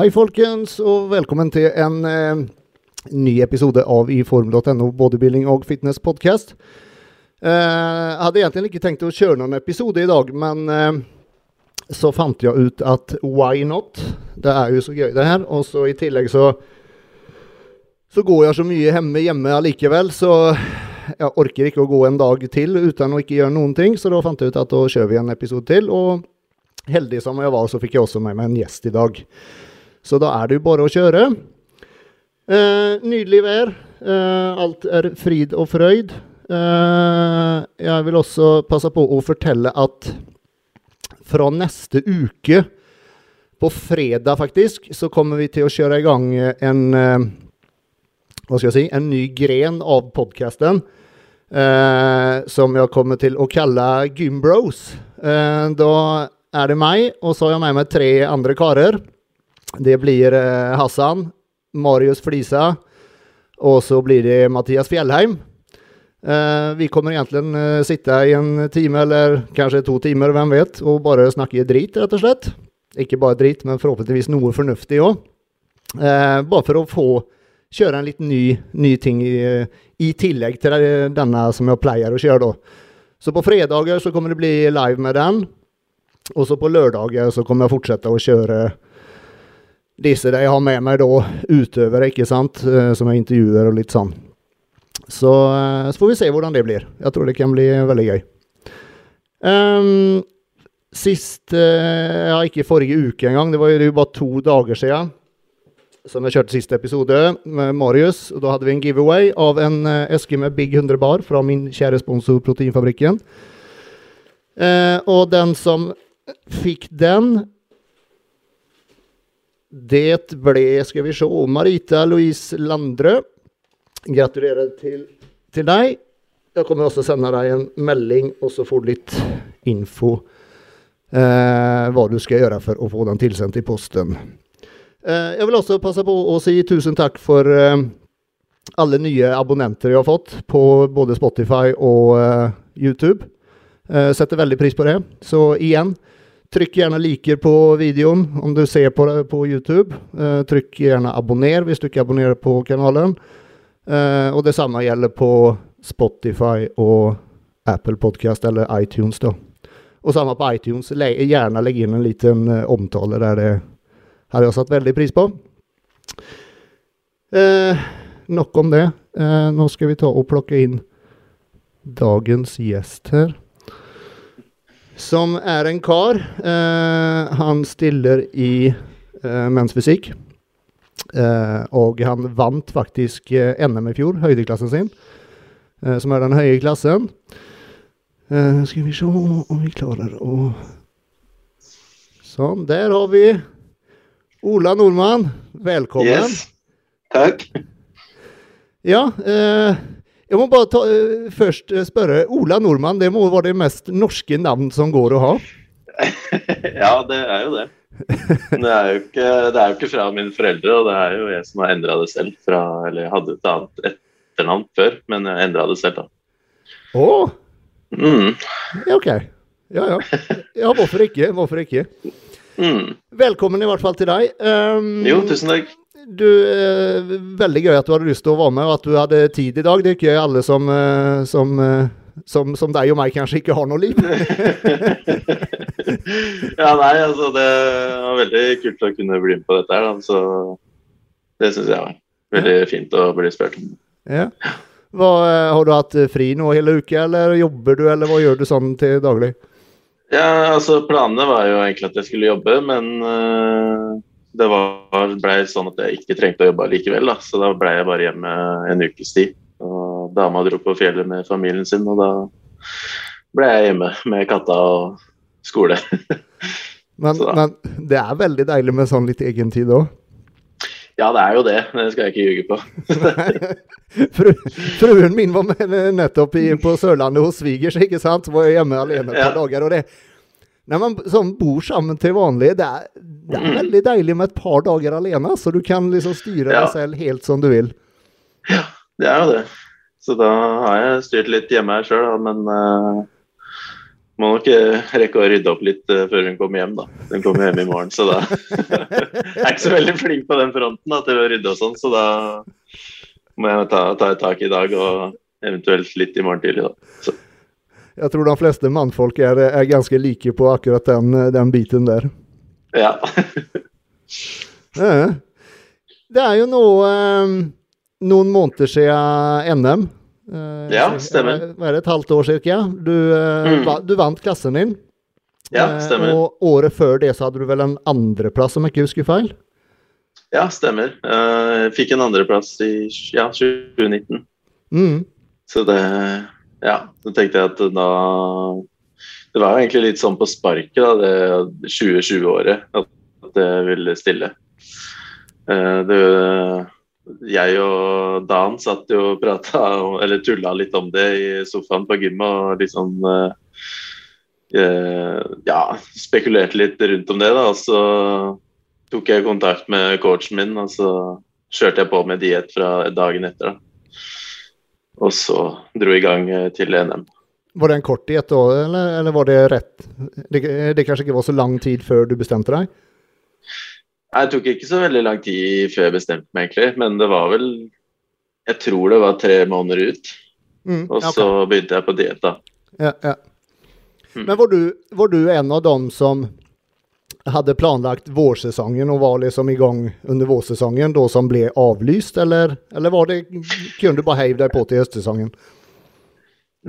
Hei, folkens, og velkommen til en eh, ny episode av iform.no bodybuilding og fitness podcast. Eh, jeg hadde egentlig ikke tenkt å kjøre noen episode i dag, men eh, så fant jeg ut at why not? Det er jo så gøy, det her. Og så i tillegg så så går jeg så mye hjemme, hjemme allikevel, så jeg orker ikke å gå en dag til uten å ikke gjøre noen ting. Så da fant jeg ut at da kjører vi en episode til. Og heldig som jeg var, så fikk jeg også med meg en gjest i dag. Så da er det jo bare å kjøre. Eh, nydelig vær. Eh, alt er frid og frøyd. Eh, jeg vil også passe på å fortelle at fra neste uke, på fredag faktisk, så kommer vi til å kjøre i gang en eh, hva skal jeg si, en ny gren av podkasten. Eh, som jeg kommer til å kalle Gymbros. Eh, da er det meg, og så har jeg med meg tre andre karer. Det blir eh, Hassan, Marius Flisa, og så blir det Mathias Fjellheim. Eh, vi kommer egentlig eh, sitte i en time, eller kanskje to timer, hvem vet, og bare snakke drit, rett og slett. Ikke bare drit, men forhåpentligvis noe fornuftig òg. Bare for å få kjøre en liten ny, ny ting i, i, tillegg til denne som jeg pleier å kjøre. da. Så på fredager så kommer det bli live med den. Og så på lørdager så kommer jeg fortsette å kjøre disse de har med meg da utøvere, ikke sant, som jeg intervjuer og litt sånn. Så, så får vi se hvordan det blir. Jeg tror det kan bli veldig gøy. Um, sist uh, Ja, ikke forrige uke engang. Det var jo bare to dager siden som jeg kjørte siste episode med Marius. og Da hadde vi en giveaway av en eske med Big 100 bar fra min kjære sponsor Proteinfabrikken. Uh, og den som fikk den Det ble, skal vi se, Marita Louise Landrø. Gratulerer til, til deg. Jeg kommer også sende deg en melding, og så får du litt info Eh, hva du skal gjøre for å få den tilsendt i posten. Eh, jeg vil også passe på å si tusen takk for eh, alle nye abonnenter jeg har fått på både Spotify og uh, YouTube. setter veldig pris på det. Så igjen, trykk gjerne liker på videoen om du ser på det på YouTube. trykk gjerne abonner hvis du ikke abonnerer på kanalen. og det samme gjelder på Spotify og Apple Podcast eller iTunes. da. Og samme på iTunes. Gjerne legg inn en liten omtale der det har jeg satt veldig pris på. Eh, nok om det. Eh, nå skal vi ta og plukke inn dagens gjest her. Som er en kar. Eh, han stiller i eh, mensfysikk. Eh, og han vant faktisk eh, NM i fjor, høydeklassen sin. som er den høye klassen. skal vi se om vi klarer å Sånn. Der har vi Ola Nordmann, velkommen. Yes, takk. Ja, eh, jeg må bare ta, eh, først spørre. Ola Nordmann, det må være det mest norske navn som går å ha? ja, det er jo det. Det er jo, ikke, det er jo ikke fra mine foreldre, og det er jo jeg som har endra det selv. Fra, eller jeg hadde et annet etternavn før, men jeg endra det selv, da. Å? Mm. Ja, OK. Ja, ja. Ja, hvorfor ikke? Hvorfor ikke? Mm. Velkommen i hvert fall til deg. Um, jo, tusen takk. Du, eh, Veldig gøy at du hadde lyst til å være med, og at du hadde tid i dag. Det er ikke alle som, eh, som, eh, som, som deg og meg kanskje ikke har noe liv. ja, nei, altså det var veldig kult å kunne bli med på dette her, da. Så det syns jeg var veldig ja. fint å bli spurt om. Ja. Hva, har du hatt fri nå hele uka, eller jobber du, eller hva gjør du sånn til daglig? Ja, altså Planene var jo egentlig at jeg skulle jobbe, men uh, det var, ble sånn at jeg ikke trengte å jobbe likevel. Da. Så da ble jeg bare hjemme en ukes tid. Og dama dro på fjellet med familien sin, og da ble jeg hjemme med katta og skole. men, men, det er veldig deilig med sånn litt egen tid òg? Ja, det er jo det. Det skal jeg ikke ljuge på. Fru, fruen min var med nettopp i, på Sørlandet hos svigers, ikke sant? Var hjemme alene et par ja. dager. og det når man som bor sammen til vanlig, det er, det er mm. veldig deilig med et par dager alene. Så du kan liksom styre ja. deg selv helt som du vil. Ja, det er jo det. Så da har jeg styrt litt hjemme her sjøl, men uh, må nok eh, rekke å rydde opp litt uh, før hun kommer hjem, da. Hun kommer hjem i morgen, så da Jeg er ikke så veldig flink på den fronten da, til å rydde og sånn, så da må jeg ta, ta et tak i dag og eventuelt litt i morgen tidlig, da. Så. Jeg tror de fleste mannfolk er, er ganske like på akkurat den, den biten der. Ja. Det er jo nå eh, noen måneder siden NM. Eh, Ja, stemmer. Hva er det, et halvt år cirka? Du, eh, Mm. du vant klassen din. ja, Eh, stemmer. og året før det så hadde du vel en andreplass, om jeg ikke husker feil? Ja, stemmer. Jeg fikk en andreplass i ja, 2019. Mm. Så det Ja, så tenkte jeg at da Det var jo egentlig litt sånn på sparket, da, det 2020-året, at det ville stille. Eh, Det, jeg og Dan satt jo og prata eller tulla litt om det i sofaen på gymmet og liksom Ja, spekulerte litt rundt om det, da. Og så tok jeg kontakt med coachen min, og så kjørte jeg på med diett fra dagen etter. da. Og så dro i gang eh, til NM. Var det en kort diett da, eller, eller var det rett? Det, det kanskje ikke var så lang tid før du bestemte deg? Det tok ikke så veldig lang tid før jeg bestemte meg, egentlig. Men det var vel Jeg tror det var tre måneder ut. Mm, Og okay. så begynte jeg på diett, da. Ja, ja. Mm. Men var du, var du en av dem som hadde planlagt vårsesongen og var liksom i gang under vårsesongen da som ble avlyst, eller, eller var det, kunne du bare heiv deg på til høstsesongen?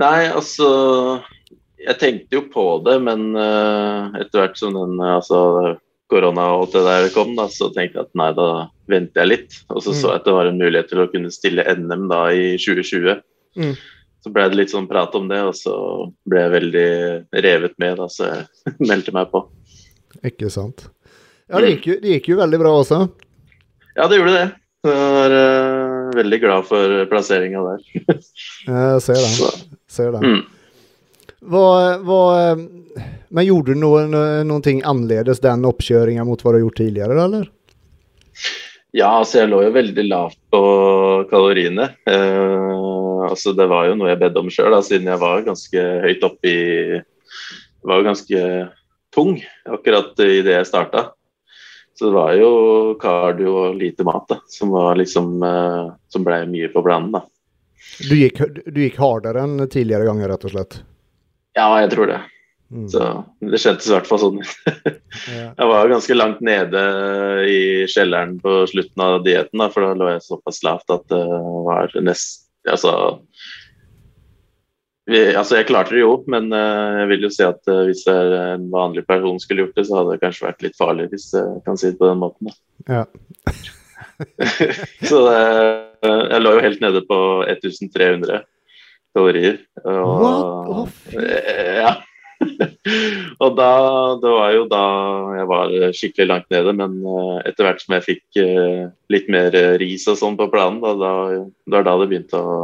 Nei, altså Jeg tenkte jo på det, men uh, etter hvert som den eh, altså, korona og alt det der kom, da, så tenkte jeg at nei, da venter jeg litt. Og så Mm. så jeg at det var en mulighet til å kunne stille NM da i 2020. Mm. Så ble det litt sånn prat om det, og så ble jeg veldig revet med, da, så jeg meldte meg på. Ikke sant. Ja, det gikk jo, det gikk jo veldig bra også. Ja, det gjorde det. Jeg var uh, veldig glad for plasseringa der. Jeg ser den. Ser den. mm. Hva, hva, men gjorde du noen, noen ting annerledes den oppkjøringen mot hva du har gjort tidligere, eller? Ja, altså jeg lå jo veldig lavt på kaloriene. Eh, altså Det var jo noe jeg bedde om sjøl, siden jeg var ganske høyt oppi Var jo ganske tung akkurat idet jeg starta. Så det var jo kardio og lite mat da, som var liksom eh, Som blei mye på planen, da. Du gikk, du gikk hardere enn tidligere ganger, rett og slett? Ja, jeg tror det. Mm. Så det kjentes i hvert fall sånn ut. Jeg var ganske langt nede i kjelleren på slutten av dietten, for da lå jeg såpass lavt at det var nest Altså altså Jeg klarte det jo, men eh, jeg vil jo si at eh, hvis en vanlig person skulle gjort det, så hadde det kanskje vært litt farlig, hvis jeg kan si det på den måten. Ja. så det, jeg lå jo helt nede på 1300 kalorier. Og, What? Eh, Ja. og da, det var jo da jeg var skikkelig langt nede, men eh, etter hvert som jeg fikk eh, litt mer eh, ris og sånn på planen, da, da, det var da det begynte å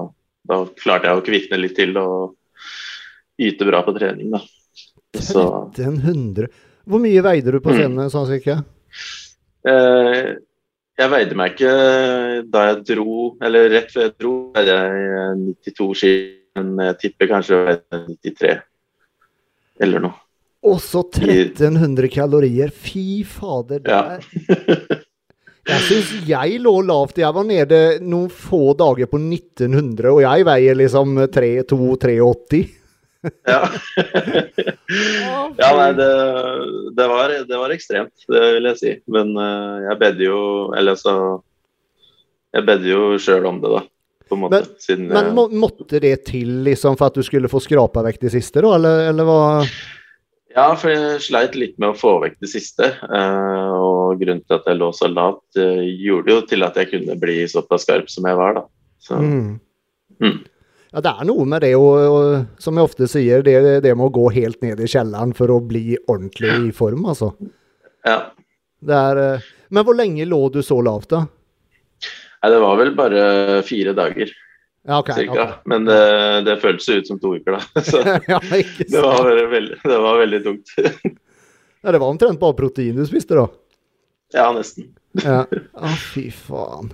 Da klarte jeg å kvikne litt til og yte bra på trening, da. Så 1300. Hvor mye veide du på Mm. scenen, sånn cirka? eh, jeg veide meg ikke da jeg dro, eller rett før jeg dro, veide jeg 92 ski. men jeg tipper kanskje jeg veide 93 eller noe. Og så 1300 kalorier. Fy fader. Det Ja. Jeg syns jeg lå lavt. Jeg var nede noen få dager på 1900, og jeg veier liksom 3-2-83. Ja. ja, nei, det, det, var, det var ekstremt, det vil jeg si. Men uh, jeg bedde jo Eller så Jeg bedde jo sjøl om det, da. På en måte. Men- siden Men må, måtte det til liksom for at du skulle få skrapa vekk det siste, da? Eller, eller hva? Ja, for jeg sleit litt med å få vekk det siste. eh, og grunnen til at jeg lå så lavt, eh, gjorde jo til at jeg kunne bli såpass skarp som jeg var, da. Så, Mm. Mm. Ja, det er noe med det, og som jeg ofte sier, det, det med å gå helt ned i kjelleren for å bli ordentlig i form, altså. ja. Det er, eh, men hvor lenge lå du så lavt, da? Nei, det var vel bare fire dager, Ja, ok. cirka. Okay. Men det, det føltes ut som to uker, da. Så ja, det var veldig, veldig, det var veldig tungt. Ja, det var omtrent bare protein du spiste, da. ja, nesten. Ja. Å, fy faen.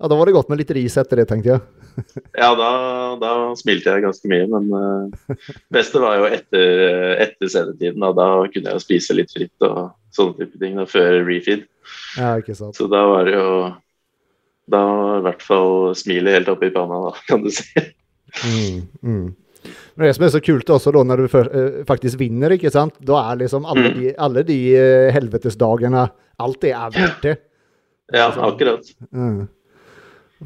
Ja, da var det godt med litt ris etter det, tenkte jeg. ja, da, da, smilte jeg ganske mye. Men uh, beste var jo etter, etter sendetiden. Da, da kunne jeg jo spise litt fritt og sånne type ting da, før refeed. Ja, ikke sant. Så da var det jo Da i hvert fall smilet helt oppe i panna, da, kan du si. Mm, mm. Men det som er så kult også da, når du for, uh, faktisk vinner, ikke sant? da er liksom alle de, alle de uh, helvetesdagene Alt det er verdt det. Ja, akkurat. Mm.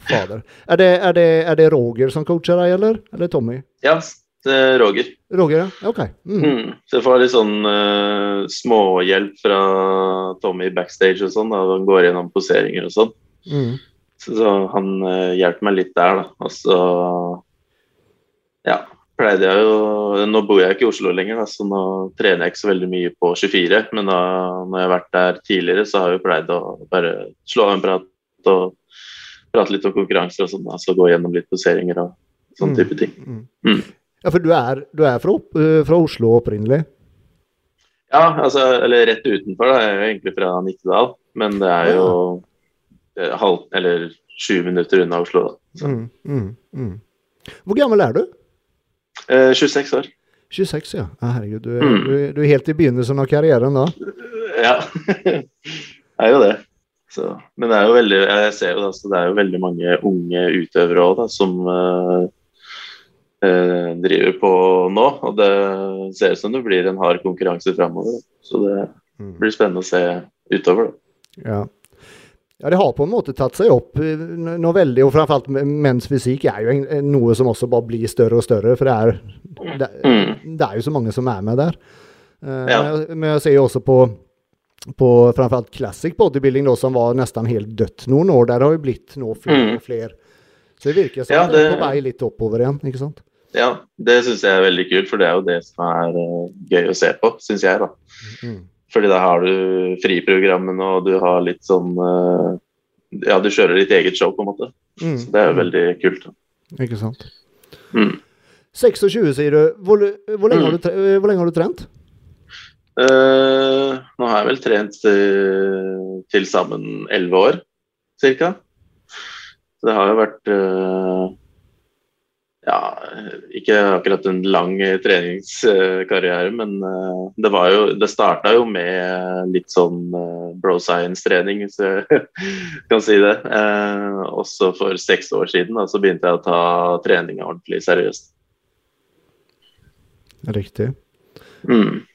Fader. Er det, er, det, er det, Roger som coacher deg, eller? Eller Tommy? Ja, det er Roger. Roger, ja. Ok. Mm. Mm. Så jeg får litt sånn uh, småhjelp fra Tommy backstage og sånn. da Han går gjennom poseringer og sånn. Mm. Så, så, han uh, hjelper meg litt der, da. Og så ja, pleide jeg jo Nå bor jeg ikke i Oslo lenger, da, så nå trener jeg ikke så veldig mye på 24. Men da når jeg har vært der tidligere, så har jeg jo pleid å bare slå av en prat og prate litt om konkurranser og sånn. Altså gå gjennom litt poseringer og sånn type ting. Mm. Mm. Ja, for du er, du er fra, uh, fra, Oslo opprinnelig? Ja, altså, eller rett utenfor. da, Jeg er jo egentlig fra Nittedal. Men det er jo. Halv, eller sju minutter unna Oslo. Mm, mm, mm. Hvor gammel er du? Eh, 26 år. 26, ja. Ah, herregud, du, mm. du, du, er helt i begynnelsen av karrieren da? Ja, jeg er jo det. Så, men det er jo veldig, jeg ser jo da, det er jo veldig mange unge utøvere òg som uh, uh, driver på nå. Og det ser ut som det blir en hard konkurranse framover. Så det mm. blir spennende å se utover. Da. Ja. Ja, det har på en måte tatt seg opp eh, noe veldig, og framfor alt menns fysikk er jo noe som også bare blir større og større, for det er, det, mm. det er jo så mange som er med der. Uh, ja. Men jeg ser jo også på, på framfor alt classic bodybuilding, da, som var nesten helt dødt noen år. Der har jo blitt nå flere mm. og flere. Så det virker som ja, det er på vei litt oppover igjen, ikke sant? Ja, det syns jeg er veldig kult, for det er jo det som er uh, gøy å se på, syns jeg, da. Mm. Fordi da har du friprogrammene, og du har litt sånn uh, Ja, du kjører ditt eget show, på en måte. Mm. Så det er jo veldig kult. Ikke sant. Mm. 26, sier du. Hvor, hvor, lenge, mm. har du hvor, lenge, har du trent? Uh, nå har jeg vel trent uh, til sammen elleve år, cirka. Så det har jo vært uh, ja, ikke akkurat en lang treningskarriere, men eh, det var jo Det starta jo med litt sånn eh, bro science-trening, hvis jeg kan si det. Eh, også for seks år siden da, så begynte jeg å ta treninga ordentlig seriøst. Riktig. Mm.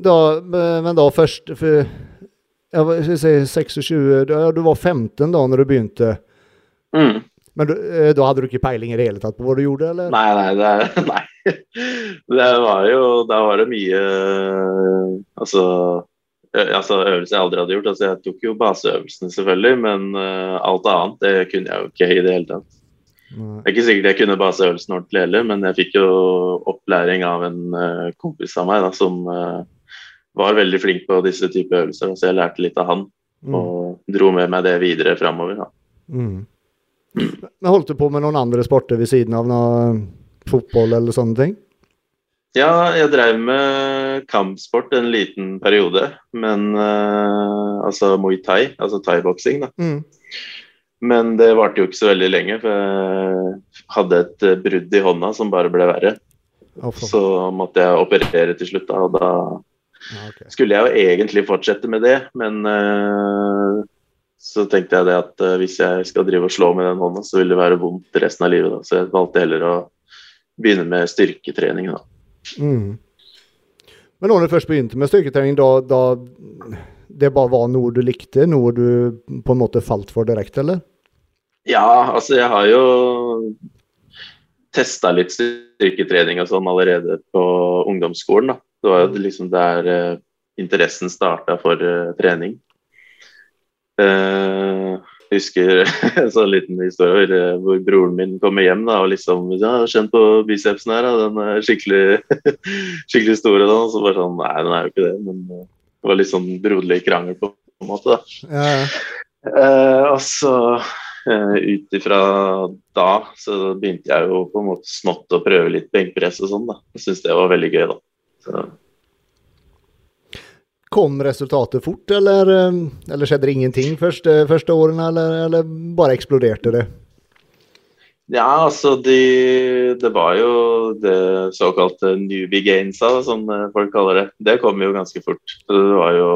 Da, men da først for, jeg skal si 26, du, du var 15 da når du begynte. Mm. Men du, eh, da hadde du ikke peiling i det hele tatt på hva du gjorde, eller? Nei, nei. Det, nei. det var jo Da var det mye Altså, altså øvelser jeg aldri hadde gjort. Altså, jeg tok jo baseøvelsene, selvfølgelig, men uh, alt annet det kunne jeg jo ikke i det hele tatt. Det er ikke sikkert jeg kunne baseøvelsen ordentlig heller, men jeg fikk jo opplæring av en uh, kompis av meg da, som uh, var veldig flink på disse typer øvelser. Så jeg lærte litt av han, mm. og dro med meg det videre framover. Mm. Men holdt du på med noen andre sporter ved siden av noe fotball eller sånne ting? Ja, jeg drev med kampsport en liten periode. Men uh, altså Muay Thai, altså thaiboksing, da. Mm. Men det varte jo ikke så veldig lenge, for jeg hadde et brudd i hånda som bare ble verre. Oh, så måtte jeg operere til slutt, da, og da okay. skulle jeg jo egentlig fortsette med det, men uh, så tenkte jeg det at uh, hvis jeg skal drive og slå med den hånda, så vil det være vondt resten av livet. Da. Så jeg valgte heller å begynne med styrketrening. Da. Mm. Men når du først begynte med styrketrening, da, da det bare var noe du likte? Noe du på en måte falt for direkte, eller? Ja, altså jeg har jo testa litt styrketrening og sånn allerede på ungdomsskolen. da. Det var jo liksom der uh, interessen starta for uh, trening. Uh, husker en sånn liten historie hvor, eh, hvor, broren min kommer hjem da, og liksom ja, 'Kjenn på bicepsen her, da. Den er skikkelig, skikkelig stor.' Og så bare sånn Nei, den er jo ikke det. Men eh, det var litt sånn broderlig krangel på en måte, da. Ja. Eh, og så eh, ut ifra da så begynte jeg jo på en måte smått å prøve litt benkpress og sånn, da. Jeg syntes det var veldig gøy, da. Så Kom resultatet fort, eller, eh, eller skjedde det ingenting første, første årene, eller, eller, bare eksploderte det? Ja, altså de, Det var jo det såkalte newbie gainsa, som folk kaller det. Det kom jo ganske fort. Det var jo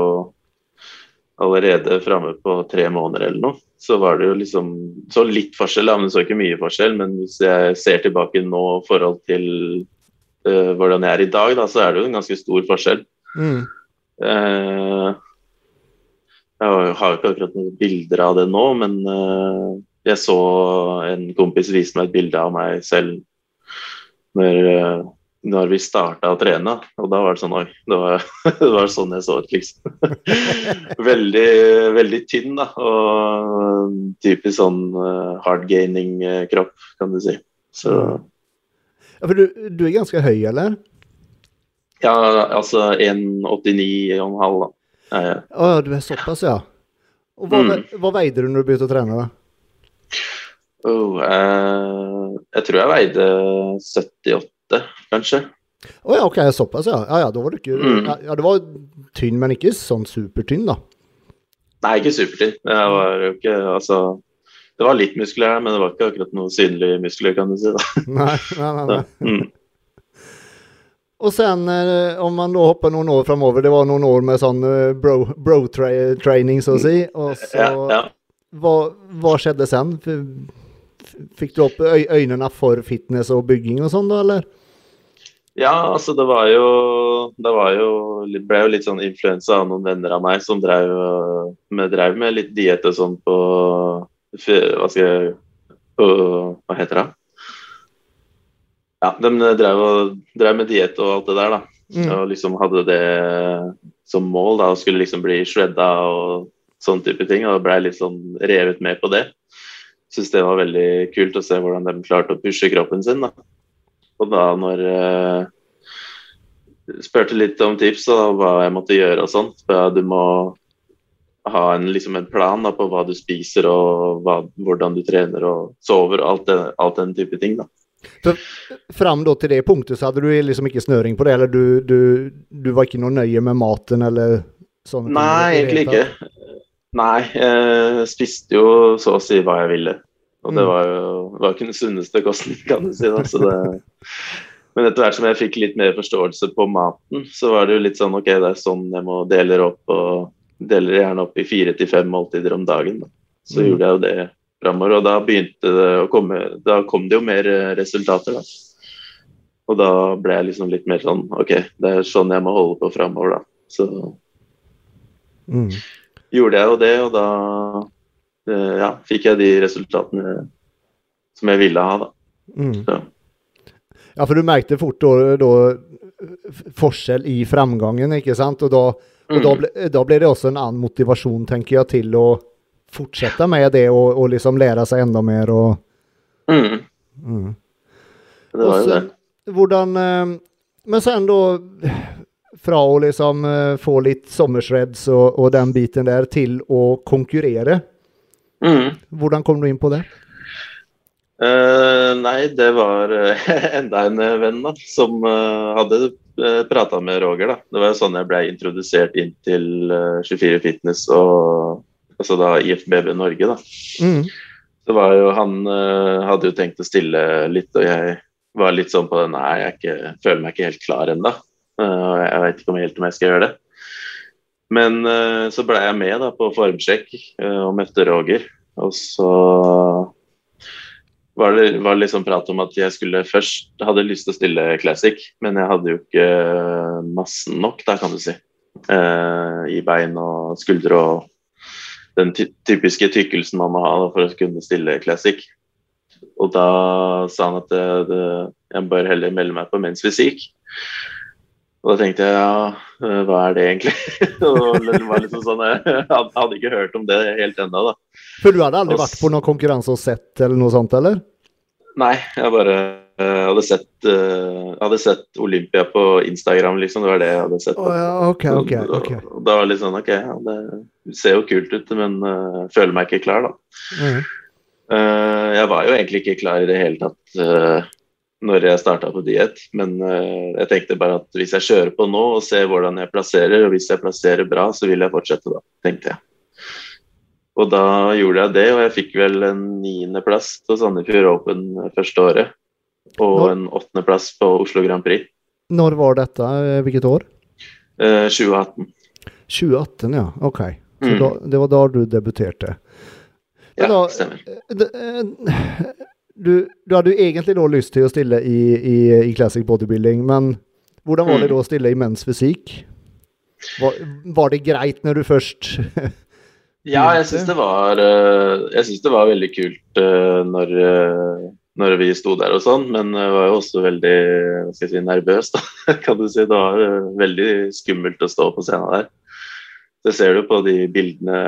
allerede framme på tre måneder eller noe. Så var det jo liksom Så litt forskjell, men så ikke mye forskjell. Men hvis jeg ser tilbake nå i forhold til uh, hvordan jeg er i dag, da, så er det jo en ganske stor forskjell. Mm. Uh, jeg har ikke akkurat noen bilder av det nå, men uh, jeg så en kompis vise meg et bilde av meg selv når, uh, når vi starta å trene. Og da var det sånn Oi, det var, det var sånn jeg så ut, liksom. veldig, veldig tynn, da. Og typisk sånn hard gaining-kropp, kan du si. Så ja, for du, du er ganske høy, eller? Ja, altså 1,89,5, da. Ja, ja. du er såpass, ja. Og hva, mm. hva veide du når du begynte å trene? da? Oh, eh, jeg tror jeg veide 78, kanskje. Å oh, ja, ok, såpass, ja. Ja, ja, da var du ikke mm. ja, Du var tynn, men ikke sånn supertynn, da? Nei, ikke supertynn. Jeg var jo ikke Altså Det var litt muskler her, men det var ikke akkurat noe synlige muskler, kan du si. da. Nei, nei, nei. nei. Så, mm. Och sen eh, om man då hoppar noen år framover, det var noen år med sånn eh, bro, så å si. Og så, ja, ja. Hva, hva, skjedde sen? Fikk du opp øynene for fitness og bygging og sånn da, eller? Ja, altså det var jo Det var jo, ble jo litt sånn influensa av noen venner av meg som drev med, drev med litt diett og sånn på Hva skal jeg Hva heter det? Ja, de drev, og, drev med diett og alt det der, da. Mm. Og liksom hadde det som mål da, og skulle liksom bli shredda og sånn type ting. Og blei litt sånn revet med på det. Syns det var veldig kult å se hvordan de klarte å pushe kroppen sin. da. Og da når uh, Spurte litt om tips og hva jeg måtte gjøre og sånt. Du må ha en, liksom en plan da, på hva du spiser og hva, hvordan du trener og sover og alt, det, alt den type ting. da. For fram då till det punktet så hadde du liksom ikke snøring på det, eller du, du, du var ikke noe nøye med maten eller sånn? Nei, egentlig ikke. Nei, jeg spiste jo så å si hva jeg ville. Og det mm. var jo var ikke den sunneste kosten, kan du si. Da, så det, men etter hvert som jeg fikk litt mer forståelse på maten, så var det jo litt sånn OK, det er sånn jeg må dele opp, og deler gjerne opp i fire til fem måltider om dagen. Da. Så mm. gjorde jeg jo det framover. Og da begynte det å komme Da kom det jo mer eh, resultater, da. Og da ble jeg liksom litt mer sånn OK, det er sånn jeg må holde på framover, da. Så mm. gjorde jeg jo det, og da eh, ja, fikk jeg de resultatene som jeg ville ha, da. Mm. Ja, for du merket fort da, da forskjell i framgangen, ikke sant? Og, da, og mm. da, ble, da, ble, det også en annen motivasjon, tenker jeg, til å fortsette med det og, og liksom lære seg enda mer og mm. Mm. Det var jo det. Hvordan eh, Men sen enda, fra å liksom eh, få litt sommersreds og, og, den biten der, til å konkurrere. Mm. Hvordan kom du inn på det? Uh, nei, det var uh, enda en venn da, som uh, hadde uh, prata med Roger. da. Det var sånn jeg ble introdusert inn til 24 Fitness og altså da IFBB Norge, da. Mm. Så var jo han uh, hadde jo tenkt å stille litt, og jeg var litt sånn på det Nei, jeg ikke, føler meg ikke helt klar ennå. Uh, jeg veit ikke om jeg helt om jeg skal gjøre det. Men uh, så ble jeg med da på formsjekk uh, og møtte Roger. Og så var det, var det liksom prat om at jeg skulle først hadde lyst til å stille classic, men jeg hadde jo ikke massen nok, da, kan du si. I bein og skuldre og den typiske tykkelsen man må ha for å kunne stille classic. Og da sa han at det, det, jeg bør heller melde meg på menns fysikk. Og da tenkte jeg ja, eh, hva er det egentlig? det var liksom sånn, Jeg hadde ikke hørt om det helt ennå. da. For du hadde aldri vært på noen konkurranse og sett eller noe sånt, eller? Nei, jeg bare jeg eh, hadde sett, uh, hadde sett Olympia på Instagram, liksom. Det var det jeg hadde sett. Oh, ja, okay, okay, okay. Da var det litt sånn OK, ja, det ser jo kult ut, men uh, føler meg ikke klar, da. Mm. Uh, jeg var jo egentlig ikke klar i det hele tatt uh, når jeg starta på diett, men jeg tenkte bare at hvis jeg kjører på nå og ser hvordan jeg plasserer, og hvis jeg plasserer bra, så vil jeg fortsette, da, tenkte jeg. Og da gjorde jeg det, og jeg fikk vel en niendeplass til Sandefjord Open første året. Og Når- en åttendeplass på Oslo Grand Prix. Når var dette? Eh, Hvilket år? Eh, 2018. 2018, ja. Ok. Så Mm. da, det var da du debuterte. Ja, da- stemmer. Eh, Du, du hadde jo egentlig da lyst til å stille i, i, i classic bodybuilding, men hvordan var det Mm. da å stille i menns fysikk? Var, var det greit når du først Ja, jeg syns det var eh, Jeg synes det var veldig kult eh, når, eh, når vi sto der og sånn, men jeg var jo også veldig hva skal jeg si, nervøs, da, kan du si. Det var eh, veldig skummelt å stå på scenen der. Det ser du på de bildene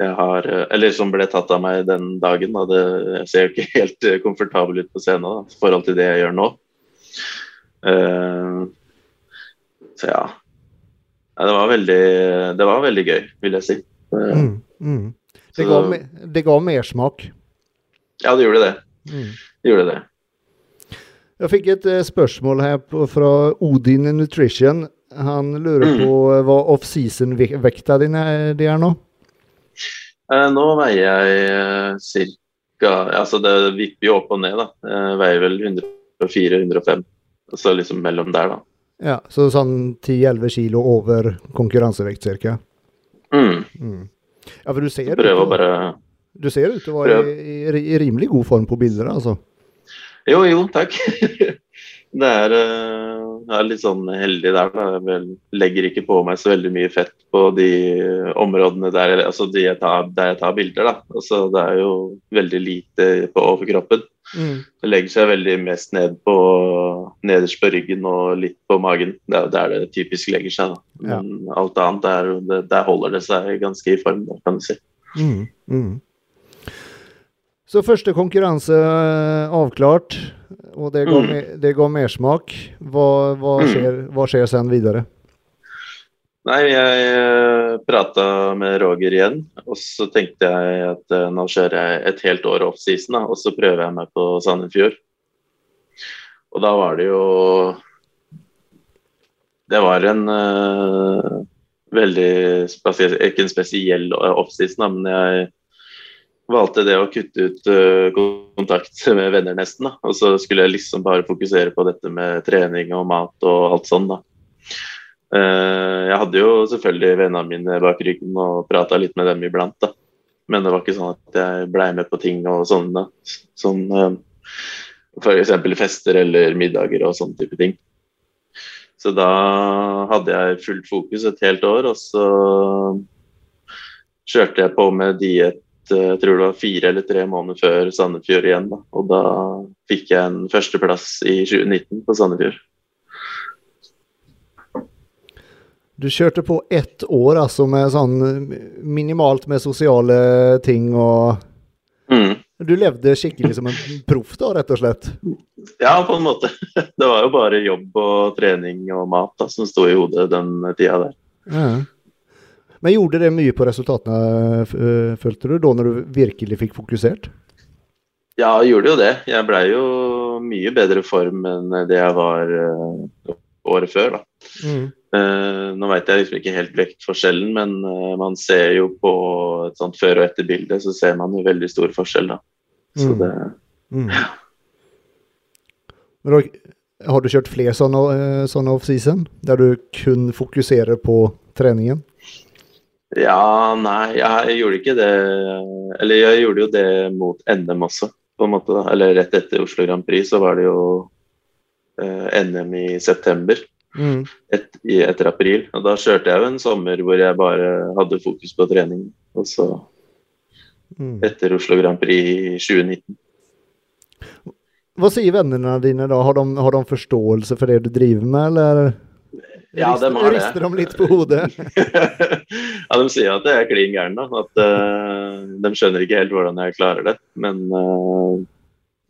jeg har eh, Eller som ble tatt av meg den dagen. Da. Det, jeg ser jo ikke helt eh, komfortabel ut på scenen da, i forhold til det jeg gjør nå. Så ja. Det var veldig Det var veldig gøy, vil jeg si. Mm, mm. Det, ga, det ga mersmak. Ja, det gjorde det. Mm. gjorde det. Jeg fikk et eh, spørsmål her på, fra Odin Nutrition. Han lurer Mm. på mm. hva off-season-vekta din er, er nå? Eh, nå veier jeg eh, cirka Altså det vipper jo opp og ned, da. Jeg veier vel 104-105. Så liksom mellom der, da. Ja, så sånn 10-11 kilo over konkurransevekt cirka. Mm. Mm. Ja, for du ser, ut Prøve å bare du ser ut til å være i, i, rimelig god form på bilder, altså. Jo, jo, takk. det er, eh, jeg er litt sånn heldig der, da. Jeg legger ikke på meg så veldig mye fett på de områdene der, altså de jeg tar, der jeg tar bilder, da. Altså, det er jo veldig lite på overkroppen. Mm. Det legger seg veldig mest ned på nederst på ryggen og litt på magen. Det er der det typisk legger seg. Da. Men alt annet, der, der holder det seg ganske i form, da, kan du si. Mm. Mm. Så første konkurranse eh, avklart, og det ga, Mm. det ga mersmak. Hva, hva, Mm. skjer, hva skjer sen videre? Nei, jeg prata med Roger igjen, og så tenkte jeg at eh, nå kjører jeg et helt år off-season, og så prøver jeg meg på Sandefjord. Og da var det jo Det var en uh, veldig Ikke en spesiell offseason, men jeg valgte det å kutte ut eh, kontakt med venner nesten. Da. Og så skulle jeg liksom bare fokusere på dette med trening og mat og alt sånn, da. Eh, jeg hadde jo selvfølgelig vennene mine bak ryggen og prata litt med dem iblant, da. Men det var ikke sånn at jeg blei med på ting og sånn, da. Sånn uh, f.eks. fester eller middager og sånne type ting. Så da hadde jeg fullt fokus et helt år, og så kjørte jeg på med diett eh, jeg tror det var fire eller tre måneder før Sandefjord igjen. Da. Og da fikk jeg en førsteplass i 2019 på Sandefjord. Du kjørte på ett år altså med sånn minimalt med sosiale ting og Mm. Du levde skikkelig som en proff da, rett og slett? Ja, på en måte. Det var jo bare jobb og trening og mat da, som sto i hodet den tida der. Ja. Men gjorde det mye på resultatene, følte du, da når du virkelig fikk fokusert? Ja, jeg gjorde jo det. Jeg blei jo mye bedre form enn det jeg var året før. da. Mm. Eh, nå veit jeg liksom ikke helt vektforskjellen, men man ser jo på et sånt før- og etterbilde, så ser man jo veldig stor forskjell, da. Så Mm. det Mm. Men da, har du kjørt flere sånne, sånne off-season, der du kun fokuserer på treningen? Ja, nei, jeg gjorde ikke det Eller jeg gjorde jo det mot NM også, på en måte. da. Eller rett etter Oslo Grand Prix så var det jo eh, NM i september. Mm. Et, i, etter april. Og da kjørte jeg jo en sommer hvor jeg bare hadde fokus på trening. Og så Mm. etter Oslo Grand Prix i 2019. Hva sier vennene dine da? Har de, har de forståelse for det du driver med, eller Ja, de har det. rister dem litt på hodet? ja, de sier at jeg er klin gæren. At uh, de skjønner ikke helt hvordan jeg klarer det. Men uh,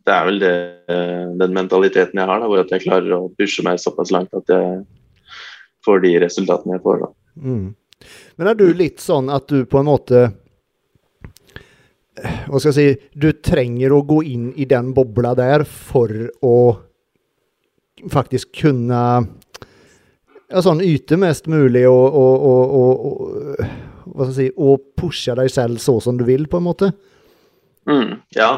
det er vel det, eh, den mentaliteten jeg har, da, hvor jeg klarer å pushe meg såpass langt at jeg får de resultatene jeg får. da. Mm. Men er du litt sånn at du på en måte Hva skal jeg si Du trenger å gå inn i den bobla der for å faktisk kunne ja, sånn yte mest mulig og, og, og, og, og hva skal jeg si, å pushe deg selv så som du vil, på en måte? Mm, ja.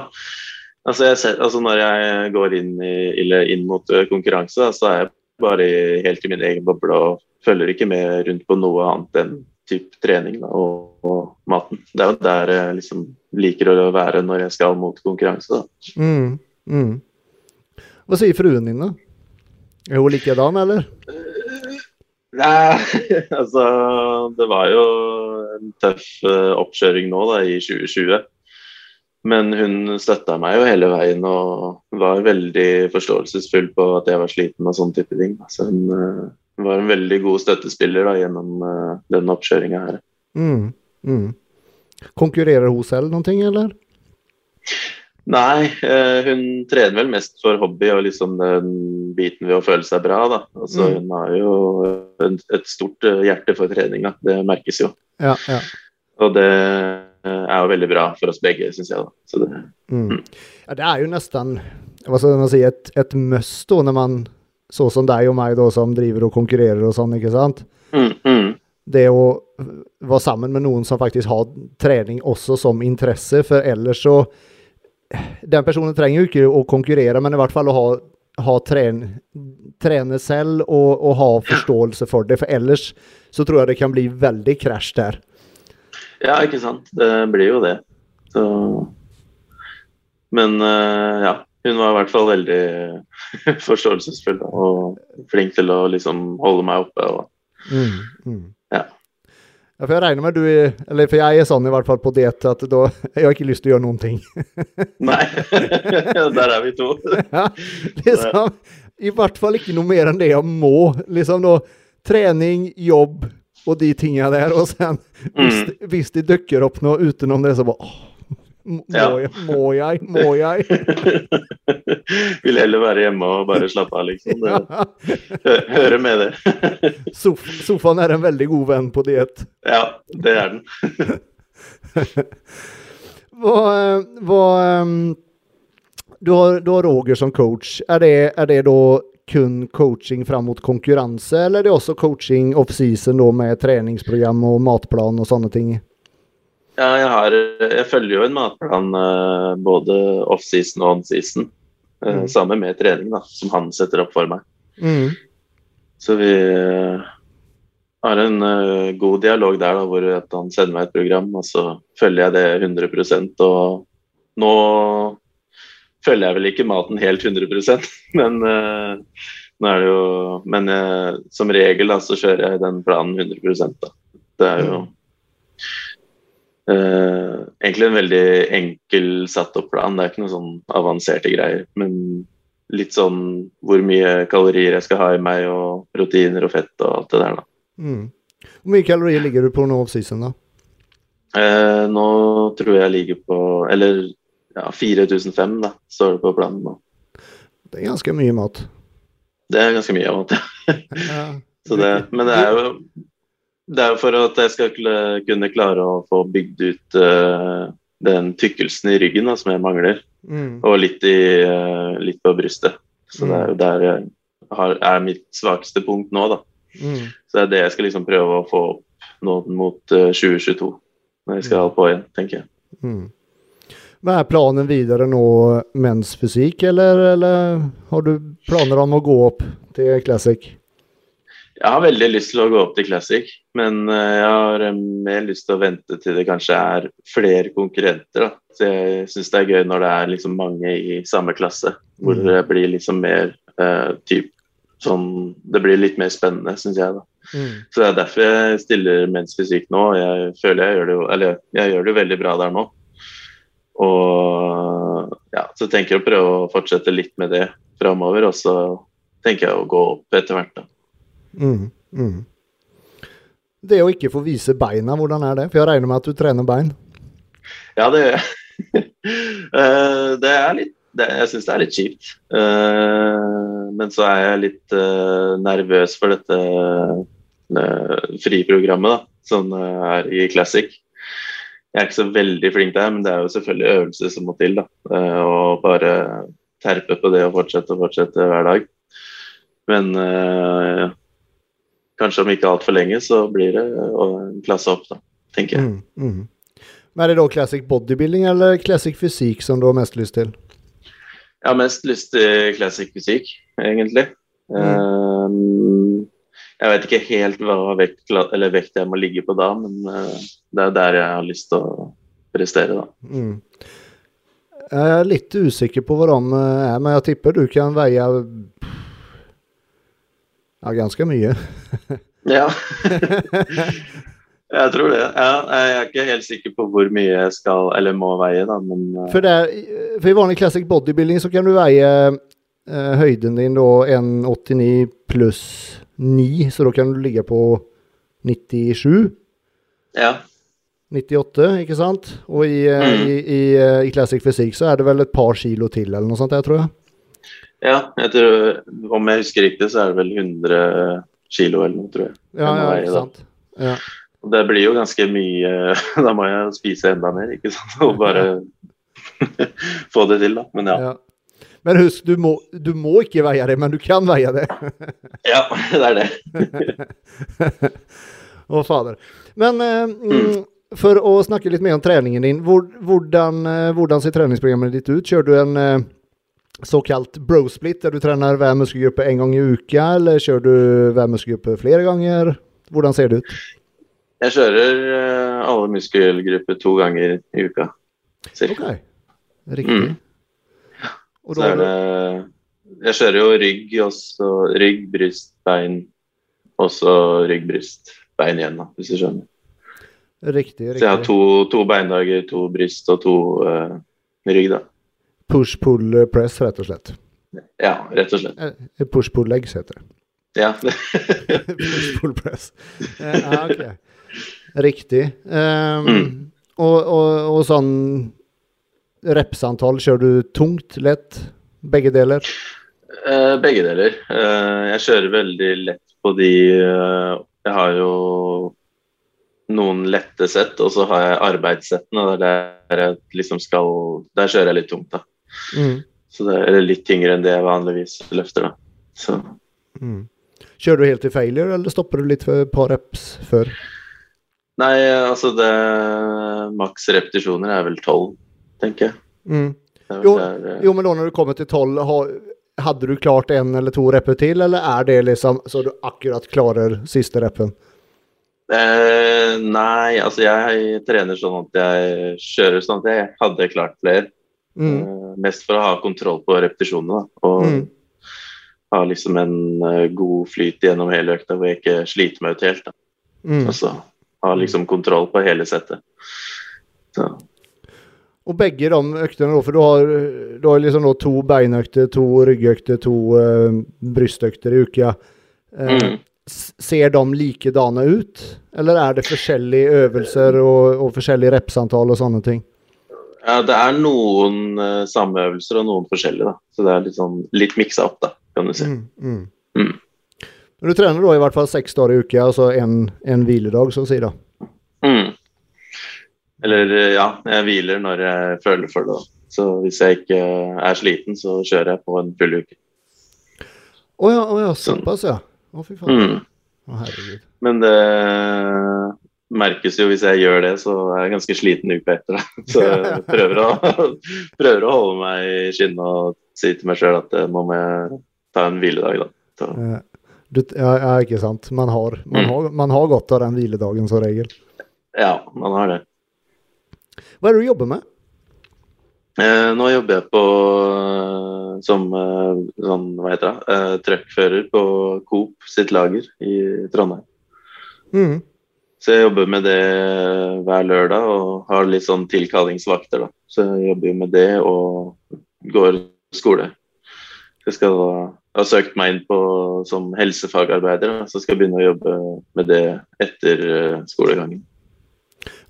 Altså, jeg ser, altså, når jeg går inn, i, eller inn mot eh, konkurranse, så er jeg bare helt i min egen boble og følger ikke med rundt på noe annet enn typ trening da, og, og, maten. Det er jo der jeg liksom liker å være når jeg skal mot konkurranse. Da. Mm, mm. Hva sier fruen din, da? Er hun likedan, eller? Nei, altså Det var jo en tøff uh, oppkjøring nå da, i 2020. Men hun støtta meg jo hele veien og var veldig forståelsesfull på at jeg var sliten og sånne type ting. Så hun uh, var en veldig god støttespiller da, gjennom uh, den oppkjøringa her. Mm, mm. Konkurrerer hun selv noen ting, eller? Nei, hun trener vel mest for hobby og liksom den biten ved å føle seg bra. da. Altså, mm. Hun har jo et stort hjerte for trening, da. det merkes jo. Ja, ja. Og det Eh, er jo veldig bra for oss begge, syns jeg. Det, mm. Mm. Ja, det er jo nesten hva skal man si, et, et must da, når man, så som deg og meg, da, som driver og konkurrerer og sånn, ikke sant? Mm, mm. Det å være sammen med noen som faktisk har trening også som interesse, for ellers så Den personen trenger jo ikke å konkurrere, men i hvert fall å ha, ha tren, trene selv og, og ha forståelse for det, for ellers så tror jeg det kan bli veldig krasj der. Ja, ikke sant. Det blir jo det. Så Men uh, ja. Hun var i hvert fall veldig forståelsesfull og flink til å liksom holde meg oppe. Og, mm, mm. Ja. For jeg regner med du er Eller for jeg er sånn i hvert fall på diett at da Jeg har ikke lyst til å gjøre noen ting. Nei. Der er vi to. ja, liksom, I hvert fall ikke noe mer enn det jeg må. Liksom da Trening, jobb og de tinga der. Og sen, hvis, mm. hvis de dukker opp noe utenom det, så bare åh, må, ja. jeg, må jeg? Må jeg? Vil heller være hjemme og bare slappe av, liksom. Det, Høre med det. Sof sofaen er en veldig god venn på diett. Ja, det er den. hva, hva du, har, du har Roger som coach. Er det, er det da kun coaching fram mot konkurranse, eller er det også coaching off-season med treningsprogram og matplan og sånne ting? Ja, jeg, har, jeg følger jo en matplan uh, både off-season og on-season. Uh, mm. Sammen med trening, da, som han setter opp for meg. Mm. Så vi uh, har en god dialog der da, hvor han sender meg et program, og så følger jeg det 100% og nå følger jeg vel ikke maten helt 100% men uh, nå er det jo Men uh, som regel da, så kjører jeg den planen 100 da. Det er jo uh, egentlig en veldig enkel satt opp plan. Det er ikke noe sånn avanserte greier. Men litt sånn hvor mye kalorier jeg skal ha i meg, og proteiner og fett og alt det der, da. Mm. Hvor mye kalorier ligger du på nå offseason, da? da? nå tror jeg ligger på Eller ja, 4005 da, står det på planen nå. Det er ganske mye mat. Det er ganske mye mat, ja. det, men det er jo det er jo for at jeg skal kunne klare å få bygd ut uh, den tykkelsen i ryggen da, som jeg mangler, mm. og litt, i, uh, litt, på brystet. Så mm. det er jo der jeg har, er mitt svakeste punkt nå, da. Mm. Så det er det jeg skal liksom prøve å få opp nå mot uh, 2022, når jeg skal mm. på igjen, tenker jeg. Mm. Hva er planen videre nå, mensfysikk, eller, eller har du planer om å gå opp til Classic? Jeg har veldig lyst til å gå opp til Classic, men eh, jeg har eh, mer lyst til å vente til det kanskje er flere konkurrenter. Da. Så jeg syns det er gøy når det er liksom mange i samme klasse, hvor mm. det blir liksom mer uh, typ, sånn, Det blir litt mer spennende, syns jeg. da. Mm. Så det er derfor jeg stiller mensfysikk nå. Jeg føler jeg gjør det, eller jeg gjør det veldig bra der nå. Og ja, så tenker jeg å prøve å fortsette litt med det framover, og så tenker jeg å gå opp etter hvert, da. Mm, mm. Det å ikke få vise beina, hvordan er det? For jeg regner med at du trener bein? Ja, det gjør jeg. Eh, det er litt det, Jeg syns det er litt kjipt. Uh, men så er jeg litt uh, nervøs for dette friprogrammet da, som er i Classic. Jeg er ikke så veldig flink der, men det er jo selvfølgelig øvelse som må til. da, Og eh, bare terpe på det og fortsette og fortsette hver dag. Men kanskje om ikke altfor lenge så blir det en klasse opp, da. tenker jeg. Mm, mm. Men er det da classic bodybuilding eller classic fysikk som du har mest lyst til? Jeg har mest lyst til classic fysikk, egentlig. Um, jeg vet ikke helt hva vekt, eller vekt jeg må ligge på da, men uh, det er der jeg har lyst til å prestere, da. Mm. Jeg er litt usikker på hvordan det er, men jeg tipper du kan veie ja, ganske mye. ja. jeg tror det. Ja, jeg er ikke helt sikker på hvor mye jeg skal eller må veie, da, men uh... for, det, for, i vanlig classic bodybuilding så kan du veie uh, høyden din da 1,89 pluss 9, så da kan du ligge på 97. Ja. 98, ikke sant? Og i, uh, mm. i, i, i classic fysikk så er det vel et par kilo til, eller noe sånt, jeg tror jeg. Ja, jeg tror, om jeg husker riktig, så er det vel 100 kilo eller noe, tror jeg. Ja, ja ikke sant. Ja. Det blir jo ganske mye Da må jeg spise enda mer, ikke sant. Og bare få det til, da. Men ja. ja. Men husk, du må, du må, ikke veie det, men du kan veie det. ja, det er det. Å, fader. Men eh, mm. for å snakke litt mer om treningen din, hvordan, eh, hvordan ser treningsprogrammet ditt ut? Kjører du en eh, såkalt bro-split, der du trener hver muskelgruppe en gang i uka, eller kjører du hver muskelgruppe flere ganger? Hvordan ser det ut? Jeg kjører uh, alle muskelgrupper to ganger i uka. Cirka. Ok, riktig. Mm. Og så er det Jeg kjører jo rygg, også rygg, bryst, bein, og så rygg, bryst, bein igjen, da, hvis du skjønner. Riktig, riktig. Så jeg har to, to beindager, to bryst og to uh, rygg, da. Push-pull-press, rett og slett. Ja, rett og slett. Eh, push-pull-legs heter det. Ja. Push-pull-press. Ja, ok. Riktig. Um, mm. og, og, og, sånn repsantall, kjører du tungt, lett? Begge deler? Uh, begge deler. Uh, jeg kjører veldig lett på de uh, Jeg har jo noen lette sett, og så har jeg arbeidssettene. Og der jeg liksom skal Der kjører jeg litt tungt, da. Mm. Så det er litt tyngre enn det jeg vanligvis løfter, da. Så. Mm. Kjører du helt til failure, eller stopper du litt for et par reps før? Nei, altså det Maks repetisjoner er vel tolv, tenker jeg. Mm. Jo, der, eh, jo, men da når du kommer til tolv, hadde du klart en eller to repper til, eller er det liksom så du akkurat klarer siste reppen? Eh, nei, altså jeg trener sånn at jeg kjører sånn at jeg hadde klart flere. Mm. Uh, mest for å ha kontroll på repetisjonene. Og mm. ha liksom en uh, god flyt gjennom hele økta hvor jeg ikke sliter meg ut helt. Mm. Altså ha liksom kontroll på hele settet. Så. Og begge de øktene, for du har, du har liksom to beinøkter, to ryggøkter, to uh, brystøkter i uka. Mm. Ser de likedane ut, eller er det forskjellige øvelser og, og forskjellige repsantall og sånne ting? Ja, det er noen uh, sameøvelser og noen forskjellige, da. Så det er litt sånn litt miksa opp, da, kan du si. Mm, mm. Mm. Men du trener da i hvert fall seks dager i uka, altså en, en hviledag, så å si, da? Mm. Eller eh, ja, jeg hviler når jeg føler for det. da. Så hvis jeg ikke er sliten, så kjører jeg på en full uke. Å oh, ja, oh, ja, såpass, ja. Å, fy faen. Mm. Å, herregud. Men det merkes jo hvis jeg gjør det, så er jeg ganske sliten uka etter det. Så jeg prøver å, prøver å holde meg i skinnet og si til meg sjøl at eh, nå må jeg ta en hviledag, da. Du, ja, ikke sant. Man har, man, mm. har, man har godt av den hviledagen som regel. Ja, man har det. Hva er det du jobber med? Eh, nå jobber jeg på som eh, sånn, hva heter det, eh, truckfører på Coop sitt lager i Trondheim. Mm. Så jeg jobber med det hver lørdag og har litt sånn tilkallingsvakter. da. Så jeg jobber jo med det og går skole. Jeg skal da, jeg har søkt meg inn på som helsefagarbeider, så skal jeg begynne å jobbe med det etter uh, skolegangen.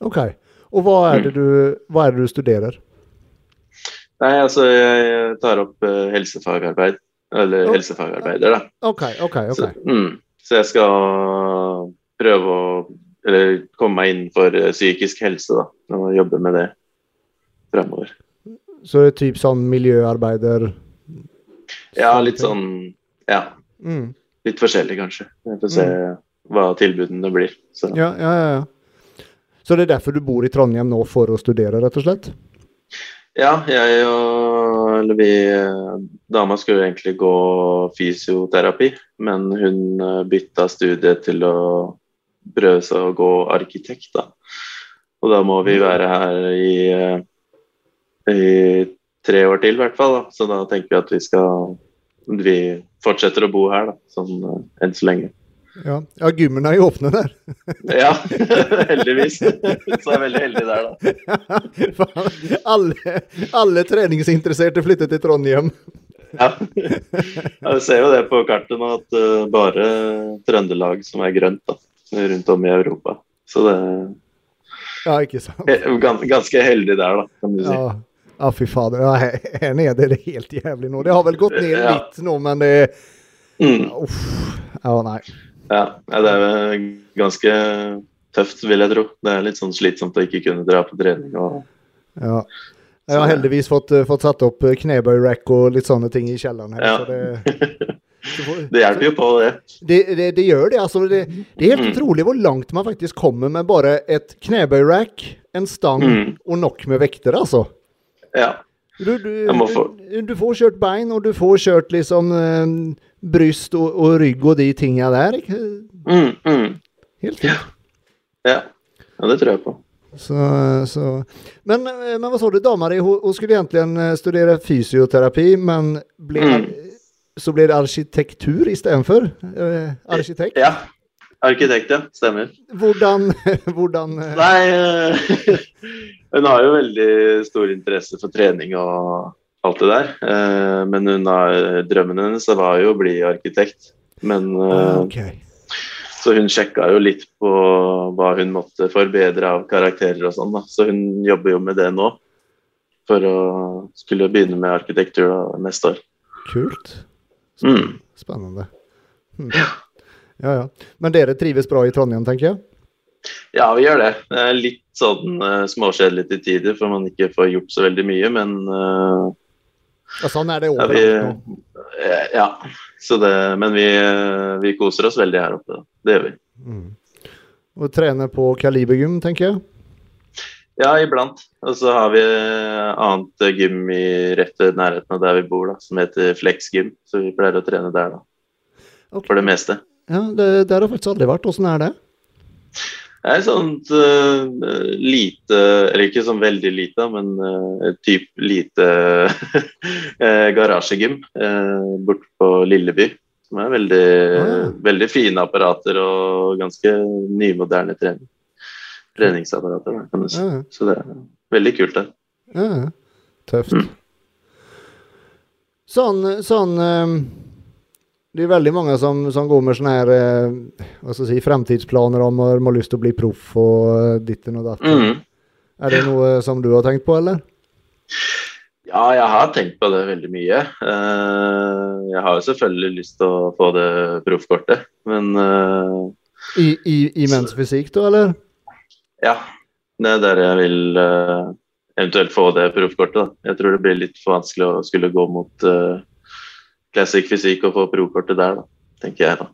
Ok. Og hva er, det mm. du, er det du studerer? Nei, altså jeg tar opp uh, helsefagarbeid. Eller oh. helsefagarbeider, da. Ok, ok, ok. Så, mm, så jeg skal prøve å eller komme meg innenfor eh, psykisk helse da, og jobbe med det fremover. Så det er typ sånn miljøarbeider? Ja, litt sånn Ja. Mm. Litt forskjellig, kanskje. Vi får se mm. hva tilbudene blir. Så. Ja, ja, ja. Så det er derfor du bor i Trondheim nå, for å studere, rett og slett? Ja, jeg og eller vi Dama skulle egentlig gå fysioterapi, men hun eh, bytta studie til å prøve seg å gå arkitekt, da. Og da må vi være her i, eh, i tre år til, i hvert fall. Da. Så da tenker vi at vi skal Vi fortsetter å bo her, da, sånn eh, enn så lenge. Ja, ja gymmen er jo åpne der. ja, heldigvis. Så jeg er veldig heldig der, da. alle, alle treningsinteresserte flytter til Trondheim. ja. Jeg ser jo det på kartet nå, at uh, bare Trøndelag som er grønt da, rundt om i Europa. Så det Ja, ikke sant. er ganske heldig der, da, kan du si. Ja. Ja, fy fader. Ja, her, nede er det helt jævlig nå. Det har vel gått ned Ja. litt nå, men det Mm. Uff. Ja, nei. Ja, det er ganske tøft, vil jeg tro. Det er litt sånn slitsomt å ikke kunne dra på trening. Og... Ja. Jeg har heldigvis fått, eh, fått satt opp knebøy-rack og litt sånne ting i kjelleren her. Ja. Så det, Det hjelper jo på, det. det, det, det gjør det. Altså, det, det er helt Mm. utrolig hvor langt man faktisk kommer med bare et knebøy-rack, en stang Mm. og nok med vekter, altså. Ja. Du, du, få- du, du får kjørt bein, og du får kjørt liksom eh, bryst og, og rygg og de tinga der. Mm, mm. Helt fint. ja. Ja, det tror jeg på. Så, så. Men, eh, men hva sa du, dama di hun, hun skulle egentlig eh, studere fysioterapi, men ble, Mm. Så blir det arkitektur istedenfor? Eh, arkitekt? Ja. Arkitekt, ja. Stemmer. Hvordan, hvordan eh, Nei eh, Hun har jo veldig stor interesse for trening og alt det der. Men hun har, drømmen hennes var jo å bli arkitekt. Men ah, Så hun sjekka jo litt på hva hun måtte forbedre av karakterer og sånn. Så hun jobber jo med det nå. For å skulle begynne med arkitektur da, neste år. Kult. Mm. Spennende. Hm. Ja, ja. Men dere trives bra i Trondheim, tenker jeg? Ja, vi gjør det. Det er litt sånn uh, småkjedelig til tider, for man ikke får gjort så veldig mye. Men uh, Ja, sånn er det ja, overalt vi, nå. eh, ja. Så det, men vi, eh, vi koser oss veldig her oppe. Da. Det gjør vi. Mm. Og trener på Kalibergym, tenker jeg? Ja, iblant. Og så har vi annet gym i rett ved nærheten av der vi bor, da, som heter Flex gym. Så vi pleier å trene der, da. Okay. For det meste. Ja, det, Der har jeg faktisk aldri vært. Åssen er det? Det er sånt uh, lite Eller ikke sånn veldig lite, men uh, typ lite eh, garasjegym uh, borte på Lilleby. Som er veldig, Ah. veldig fine apparater og ganske nymoderne trening. Treningsapparater. Kan du si. Ja, Så det er veldig kult, det. ja. Tøft. Mm. Sånn, sånn eh, Det er veldig mange som, som går med sånne her eh, hva skal jeg si, fremtidsplaner om at de har lyst til å bli proff og eh, ditten og datten. Mm. Er det noe som du har tenkt på, eller? Ja, jeg har tenkt på det veldig mye. Jeg har jo selvfølgelig lyst til å få det proffkortet, men I, i, i menns fysikk, da, eller? Ja. Det er der jeg vil uh, eventuelt få det proffkortet. Jeg tror det blir litt for vanskelig å skulle gå mot uh, classic fysikk og få proffkortet der, da, tenker jeg da.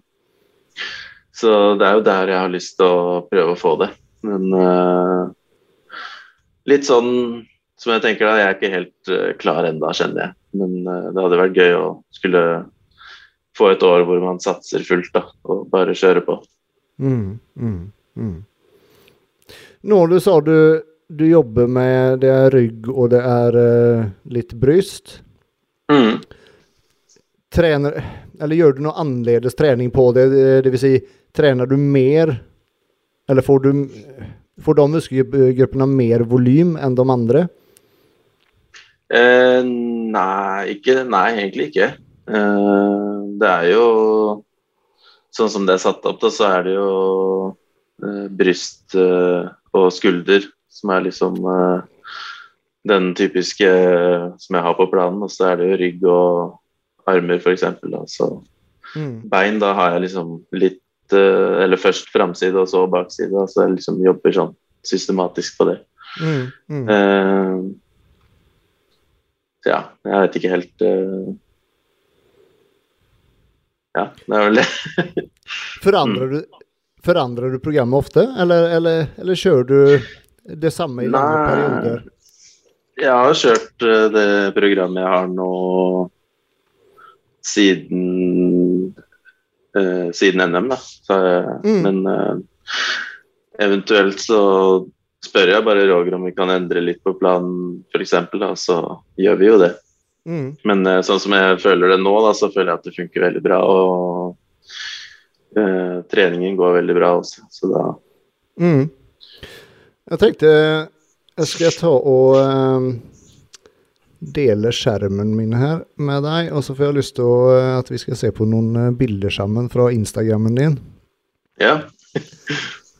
Så det er jo der jeg har lyst til å prøve å få det. Men uh, litt sånn som jeg tenker da, jeg er ikke helt uh, klar enda, kjenner jeg. Men uh, det hadde vært gøy å skulle få et år hvor man satser fullt da, og bare kjøre på. Mm, mm, mm. Nå du sa du, du jobber med det er rygg og det er uh, litt bryst. Mm. Trener, eller gjør du noe annerledes trening på det? Det, det vil si, trener du mer? Eller får du Får de muskelgruppene mer volym enn de andre? Eh, nei, ikke, nei, egentlig ikke. Eh, det er jo Sånn som det er satt opp, da, så er det jo eh, bryst eh, og skulder som er liksom eh, den typiske eh, som jeg har på planen. Og så er det jo rygg og armer, f.eks. Så Mm. bein, da har jeg liksom litt eh, Eller først framside og så bakside. da, Så jeg liksom jobber sånn systematisk på det. Mm, mm. Eh, ja, jeg vet ikke helt uh, Ja, det er vel det. Forandrer, du, Forandrer du programmet ofte, eller, eller, eller kjører du det samme i lange Nei. perioder? Jeg har kjørt eh, det programmet jeg har nå siden eh, siden NM, da. Så, eh, Mm. Men eh, eventuelt så spør jeg bare Roger om vi kan endre litt på planen, f.eks. Så gjør vi jo det. Mm. Men eh, sånn som jeg føler det nå, da, så føler jeg at det funker veldig bra. Og eh, treningen går veldig bra også, så da Mm. Jeg tenkte jeg skal ta og eh, dele skjermen min her med deg, og så får jeg lyst til å, eh, at vi skal se på noen eh, bilder sammen fra Instagrammen din. Ja.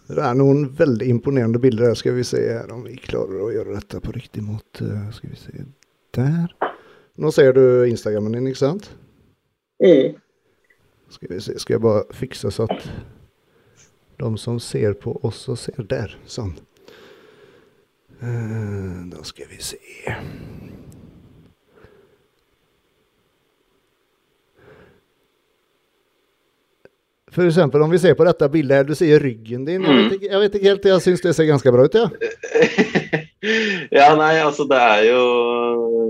Det er noen veldig imponerende bilder her. Skal vi se her om vi klarer å gjøre dette på riktig måte. Skal vi se der. Nå ser du Instagrammen din, ikke sant? Skal vi se, skal jeg bare fikse så at de som ser på oss och ser der. Sånn. Eh, da skal vi se. For eksempel om vi ser på dette bildet her, du ser ryggen din. Jeg vet ikke, jeg vet ikke helt, jeg syns det ser ganske bra ut, ja. ja, nei, altså det er jo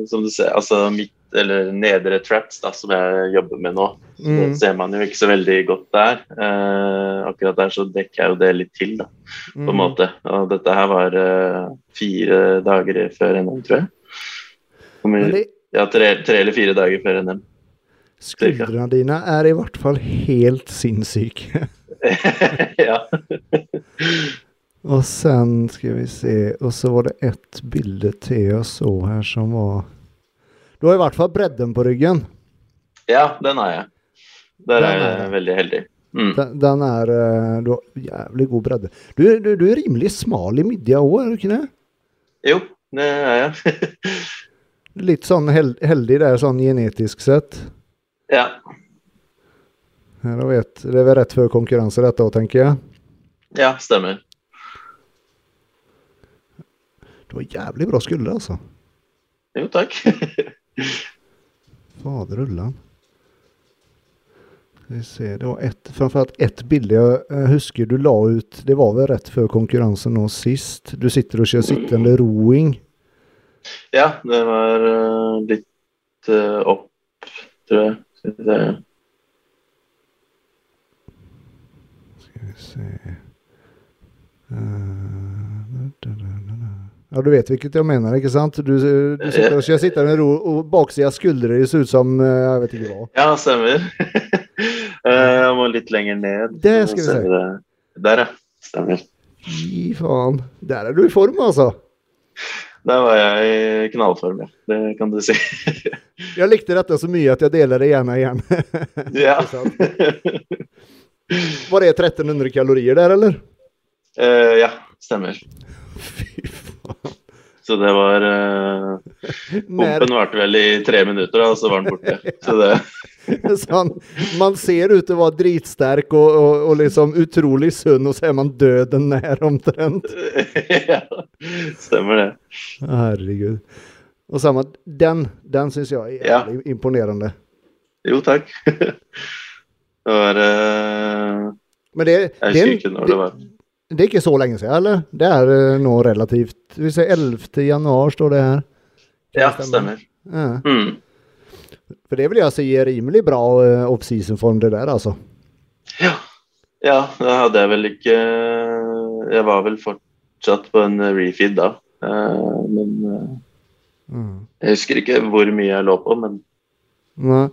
som du ser, altså midt eller nedre traps da, som jeg jobber med nå. Så Mm. Ser man jo ikke så veldig godt der. Eh, akkurat der så dekker jeg jo det litt til, da, på en Mm. måte. Og dette her var eh, fire dager før NM, tror jeg. Kommer, Ja, tre, tre eller fire dager før NM. skuldrene dine er i hvert fall helt sinnssyke. ja. Og sen skal vi se, og så var det ett bilde til jeg så her som var Du har i hvert fall bredden på ryggen. ja, den har jeg. Der Den er er veldig heldig. Mm. Den, den er eh, Du har jævlig god bredde. Du, du, du er rimelig smal i midja òg, er du ikke det? Jo, det er jeg. Litt sånn hel heldig der, sånn genetisk sett. ja. Her har vi et, det er vel rett før konkurranse dette òg, tenker jeg. ja, stemmer. Du har jævlig bra skuldre, altså. Jo, takk. Fader ullan. Vi ser, det var ett, framförallt ett bilde jeg eh, husker du la ut, det var vel rett før konkurransen nå sist. Du sitter og kjører sittende roing. ja, det var eh, litt eh, opp, tror jeg. Skal vi se. Skal vi se Eh, da, da, da, da. Ja, du vet hvilket jeg mener, ikke sant? Du, du sitter jeg sitter med ro, og baksida skuldre ser ut som eh, jeg vet ikke hva. Ja, stemmer. Eh, jeg må litt lenger ned. Det skal vi se. se. Der, ja. Stemmer. Fy faen. Der er du i form, altså. Der var jeg i knallform, ja. Det kan du si. Jeg likte dette så mye at jeg deler det gjerne igjen. ja. Var det 1300 kalorier der, eller? Uh, ja, stemmer. Fy faen. Så det var uh, Pumpen varte vel i tre minutter, og så var den borte. Så det sånn, man ser ut til å være dritsterk og, og, og liksom utrolig sunn, og så er man døden nær omtrent. Ja, stemmer det. Herregud. Og samme, den, den syns jeg er Ja. imponerende. Jo, takk. Det var uh, Men det, Jeg husker er- ikke når det var. det er ikke så lenge siden, eller? Det er eh, nå relativt Vi ser 11. januar, står det her. Ja, stemme? stemmer. Ja. Mm. For det vil jeg si er rimelig bra uh, off-season-form, det der, altså. Ja. ja, det hadde jeg vel ikke Jeg var vel fortsatt på en refeed da. Eh, men eh, Mm. jeg husker ikke hvor mye jeg lå på, men Nei.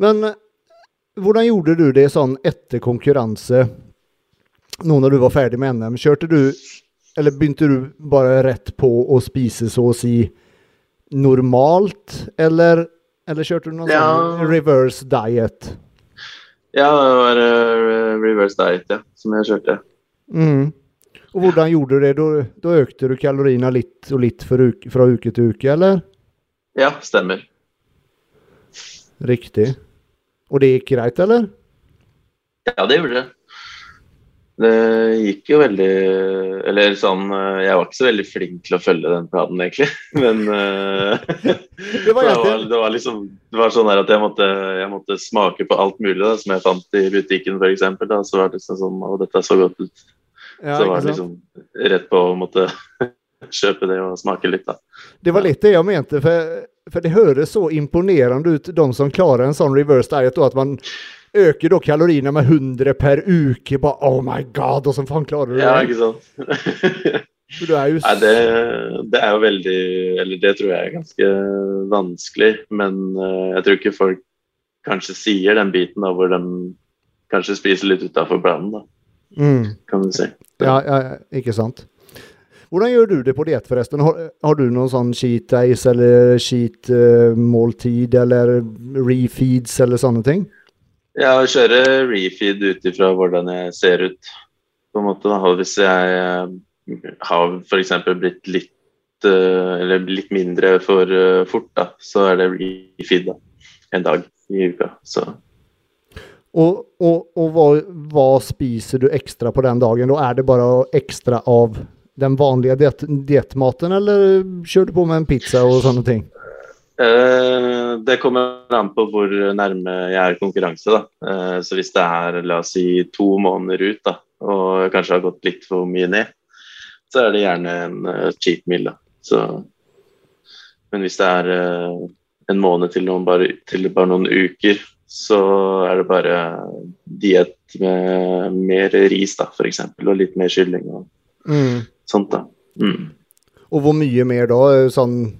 Men eh, hvordan gjorde du det sånn etter konkurranse, nå når du var ferdig med NM? Kjørte du, eller begynte du bare rett på å spise så å si normalt, eller, eller kjørte du noen Ja. sånn reverse diet? ja, det var eh, reverse diet, ja, som jeg kjørte. Mm. Og hvordan gjorde du det? Da, da økte du kaloriene litt og litt uke, fra uke til uke, eller? Ja, stemmer. Riktig. Og det gikk greit, eller? Ja, det gjorde det. Det gikk jo veldig Eller sånn eh, Jeg var ikke så veldig flink til å følge den planen, egentlig. Men uh, Det var det, var, det var liksom Det var sånn her at jeg måtte, jeg måtte smake på alt mulig da, som jeg fant i butikken, f.eks. Så var det liksom sånn Å, dette så godt ut. ja, så var det liksom rett på å måtte kjøpe det og smake litt, da. Det var litt det jeg mente, for, for det høres så imponerende ut, de som klarer en sånn reverse diet, og at man øker da kaloriene med 100 per uke. Bare, oh my god, åssen faen klarer du det? Ja, ikke sant? Du er jo Nei, det, det er jo veldig Eller det tror jeg er ganske vanskelig. Men eh, jeg tror ikke folk kanskje sier den biten da, hvor de kanskje spiser litt utafor planen, da, mm. kan du si. ja, ja, ikke sant. Hvordan gjør du det på diett, forresten? Har, har du noen sånn cheat days eller cheat eh, måltid eller refeeds eller sånne ting? Jeg kjører refeed ut ifra hvordan jeg ser ut. på en måte. Da. Hvis jeg eh, har f.eks. blitt litt eh, eller litt mindre for eh, fort, da, så er det refeed da, en dag i uka. Så Og, og, og hva, hva spiser du ekstra på den dagen? Da er det bare ekstra av den vanlige diet- diettmaten, eller kjører du på med en pizza og sånne ting? Eh, det kommer an på hvor nærme jeg er konkurranse. da. Eh, så hvis det er la oss si to måneder ut, da, og kanskje har gått litt for mye ned, så er det gjerne en eh, cheat meal. da. Så, men hvis det er en måned til, noen bare, til bare noen uker, så er det bare diett med mer ris, da, f.eks., og litt mer kylling og Mm. sånt. da. Mm. Og hvor mye mer da? Sånn,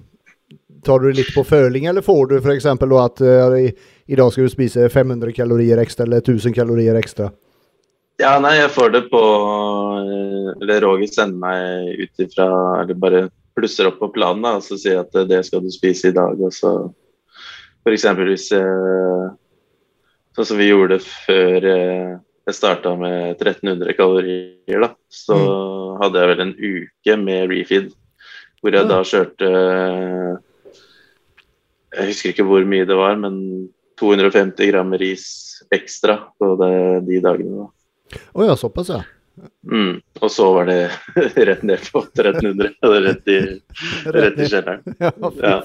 tar du det litt på føling, eller får du f.eks. at uh, i, i dag skal du spise 500 kalorier ekstra eller 1000 kalorier ekstra? Ja, nei, jeg får det på eh, Eller Roger sender meg ut ifra Eller bare plusser opp på planen da, og så sier at eh, det skal du spise i dag. Og så f.eks. hvis Sånn som vi gjorde før jeg starta med 1300 kalorier, da. Så hadde jeg vel en uke med refeed, hvor jeg da kjørte eh, Jeg husker ikke hvor mye det var, men 250 gram ris ekstra på det, de dagene. da. Å ja, såpass, ja. Mm. Og så var det rett ned på 1300. eller Rett i, rett i kjelleren. Ja, fy Ja.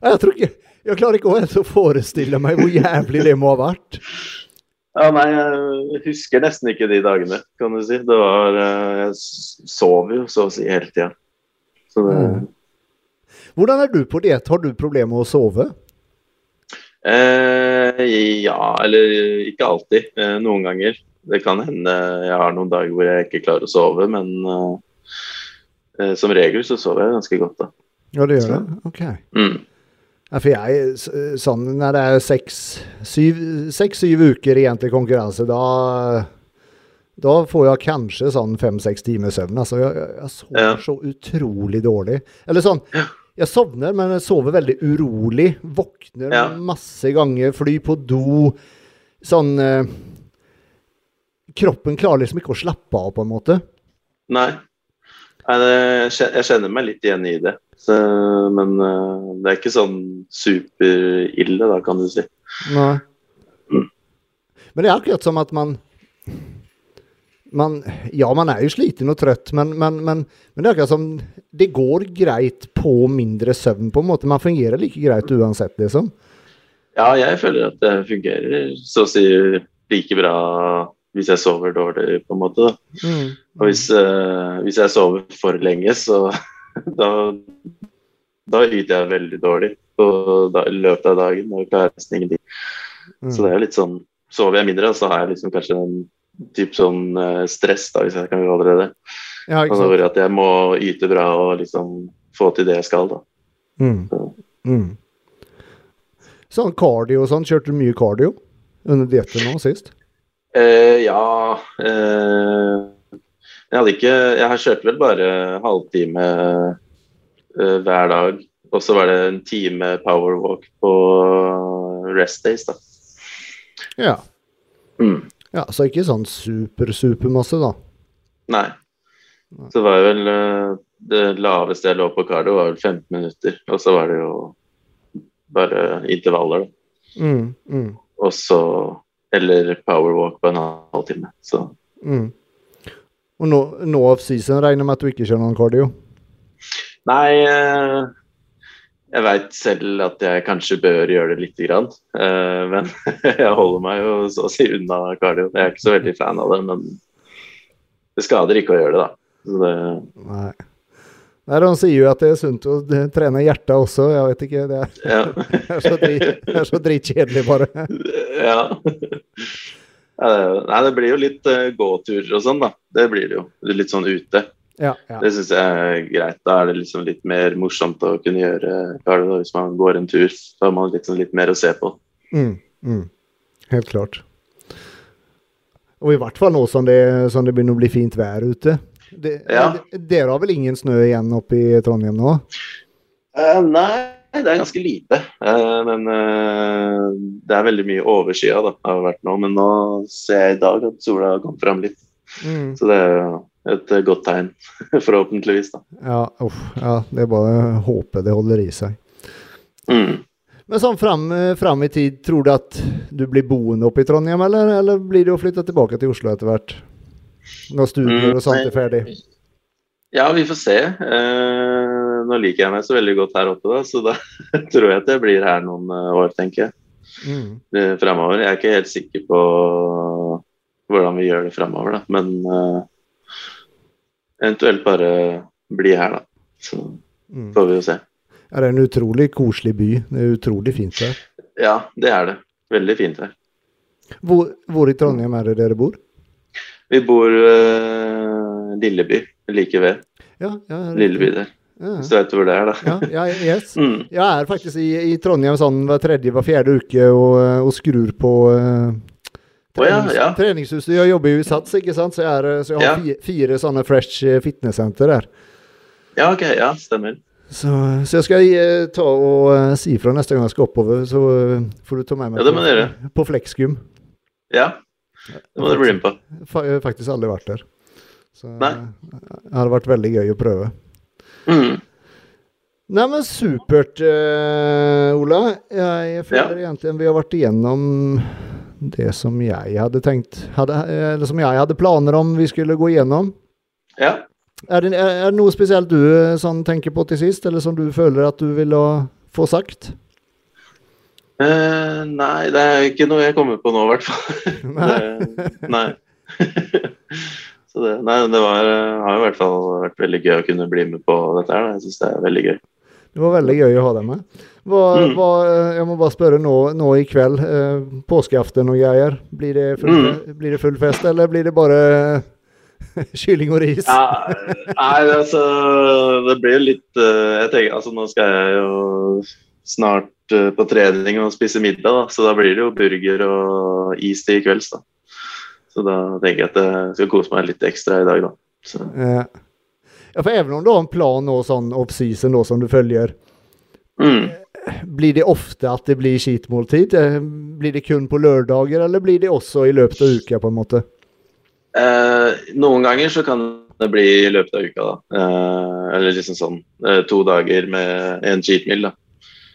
Ja, Jeg tror ikke Jeg klarer ikke å forestille meg hvor jævlig det må ha vært. ja, nei, jeg husker nesten ikke de dagene, kan du si. Det var eh, Jeg sov jo så å si hele tida. Så det Mm. Hvordan er du på diett? Har du problemer med å sove? eh, Ja, eller ikke alltid. Eh, noen ganger. Det kan hende jeg har noen dager hvor jeg ikke klarer å sove, men eh, eh, som regel så sover jeg ganske godt, da. Ja, det gjør Så. det? Ok. Mm. Ja, for jeg, sånn når det er seks, syv, seks, syv uker egentlig konkurranse, da, da får jeg kanskje sånn fem-seks timer søvn. Altså, jeg, jeg, jeg sover Ja. så utrolig dårlig. Eller sånn, jeg sovner, men jeg sover veldig urolig. Våkner Ja. masse ganger, flyr på do. Sånn eh, Kroppen klarer liksom ikke å slappe av, på en måte. Nei. Nei det, jeg kjenner meg litt igjen i det. Så, men uh, det er ikke sånn superille, da, kan du si. Nei. Mm. Men det er akkurat som at man man, ja, man er jo sliten og trøtt, men, men, men, men det er akkurat som det går greit på mindre søvn, på en måte. Man fungerer like greit uansett, liksom. Ja, jeg føler at det fungerer så å si like bra hvis jeg sover dårlig, på en måte. Mm. Og hvis, uh, hvis jeg sover for lenge, så da, da yter jeg veldig dårlig da, i løpet av dagen og klarer nesten ingenting. Så det er litt sånn Sover jeg mindre, så har jeg liksom kanskje en type sånn eh, stress, da, hvis jeg kan kalle det det. Ja, Altså at jeg må yte bra og liksom få til det jeg skal, da. Mm. Mm. Sånn cardio og sånn, kjørte du mye cardio under dietten nå sist? Eh, ja eh, Jeg hadde ikke Jeg har kjørt vel bare halvtime eh, hver dag. Og så var det en time powerwalk på rest days, da. Ja. Mm. Ja. Så ikke sånn super-supermasse, da. Nei. Så var det vel eh, Det laveste jeg lå på cardio, var vel 15 minutter. Og så var det jo bare intervaller, da. Mm. Mm. Og så eller powerwalk på en halvtime. Så Mm. Og nå, nå off-season regner jeg med at du ikke kjører noen cardio? Nei, eh, jeg veit selv at jeg kanskje bør gjøre det lite grann. Eh, Men jeg holder meg jo så å si unna kardio. Jeg er ikke så veldig fan av det, men det skader ikke å gjøre det, da. Så det, Nei. Nei, Han sier jo at det er sunt å eh, trene hjertet også. Jeg vet ikke. Det er, ja. det er så, drit, det er så dritkjedelig, bare. ja. Nei, det blir jo litt uh, gåturer og sånn, da. Det blir det jo. Litt sånn ute. Ja, ja. Det syns jeg er greit. Da er det liksom litt mer morsomt å kunne gjøre det, hvis man går en tur. Så har man liksom litt mer å se på. Mm, mm. Helt klart. Og i hvert fall nå som det, som det begynner å bli fint vær ute. Det, Ja. Dere har vel ingen snø igjen oppe i Trondheim nå? Uh, nei, det er ganske lite. Uh, men uh, det er veldig mye overskya da, har vært nå. Men nå ser jeg i dag at sola har kommet fram litt. Mm. Så det er jo et eh, godt tegn, forhåpentligvis. da. Ja, uff, ja, det er bare å håpe det holder i seg. Mm. Men sånn fram, fram i tid, tror du at du blir boende oppe i Trondheim, eller, eller blir det å flytte tilbake til Oslo etter hvert? Når studier og sånt er ferdig? Ja, vi får se. Eh, nå liker jeg meg så veldig godt her oppe, da, så da tror jeg at jeg blir her noen eh, år, tenker jeg. Mm. Fremover. Jeg er ikke helt sikker på hvordan vi gjør det fremover, da. Men eh, eventuelt bare bli her, da. Så Mm. får vi jo se. Ja, det er en utrolig koselig by. Det er utrolig fint der. Ja, det er det. Veldig fint her. Hvor, hvor i Trondheim er det dere bor? Vi bor uh, Lilleby, like ved. Ja, ja. Lilleby der. Ja, Hvis du vet hvor det er, da. ja, ja, yes. Mm. Jeg er faktisk i, i Trondheim sånn hver tredje, hver fjerde uke og, og skrur på uh, Ja, ja. treningsutstyr. Jeg jobber jo i Sats, ikke sant? Så jeg, er, så jeg har Ja. fire, fire sånne fresh eh, fitnesssenter der. Ja, ok. Ja, stemmer. Så, så jeg skal eh, ta og eh, si ifra neste gang jeg skal oppover, så får du ta med meg Ja, det må du gjøre. på, på Flexgym. Ja, det må du bli med på. Jeg har faktisk aldri vært der. Så Nei. det hadde vært veldig gøy å prøve. Mm. Nei, men supert, Ola. Jeg, føler føler egentlig vi har vært igjennom det som jeg hadde tenkt hadde, Eller som jeg hadde planer om vi skulle gå igjennom. Ja. Er det, er, er det noe spesielt du eh, sånn, tenker på til sist, eller som du føler at du ville få sagt? Eh, nei, det er ikke noe jeg kommer på nå, i hvert fall. Nei. Det- nei. Så det, nei, det var, eh, har i hvert fall vært veldig gøy å kunne bli med på dette her. Jeg syns det er veldig gøy. Det var veldig gøy å ha deg med. Hva, Mm. hva, jeg må bare spørre nå, nå i kveld, eh, påskeaften og greier. Blir det, full, Mm. blir det full fest, eller blir det bare kylling og ris? Ja, nei, altså Det blir litt eh, Jeg tenker, altså Nå skal jeg jo snart eh, på trening og spise middag, da, så da blir det jo burger og is til i kvelds. da. Så da tenker jeg at jeg skal kose meg litt ekstra i dag, da. Så, Ja. ja, for även om du har en plan nå, sånn off-season nå, som du følger, mm. Blir det ofte at det blir skitmåltid? Eh, Blir det kun på lørdager, eller blir det også i løpet av uka, på en måte? Eh, noen ganger så kan det bli i løpet av uka, da. Eh, eller liksom sånn eh, to dager med en cheat meal, da.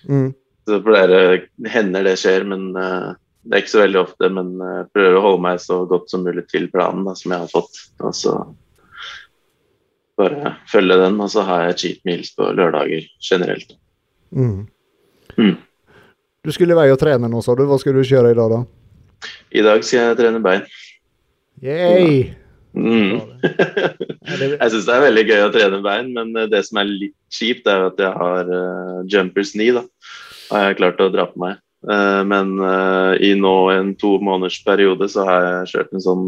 Mm. Så pleier hender det skjer, men eh, det er ikke så veldig ofte. Men jeg prøver å holde meg så godt som mulig til planen da, som jeg har fått. Og så bare følge den, og så har jeg cheat meals på lørdager generelt. Mm. Mm. Du skulle i vei og trene nå, sa du. Hva skal du kjøre i dag, da? I dag skal jeg trene bein. Yay! Mm. Jeg syns det er veldig gøy å trene bein, men eh, det som er litt kjipt, er at jeg har uh, jumpers knee. da. Har jeg klart å dra på meg. Uh, men uh, i nå en to måneders periode så har jeg kjørt en sånn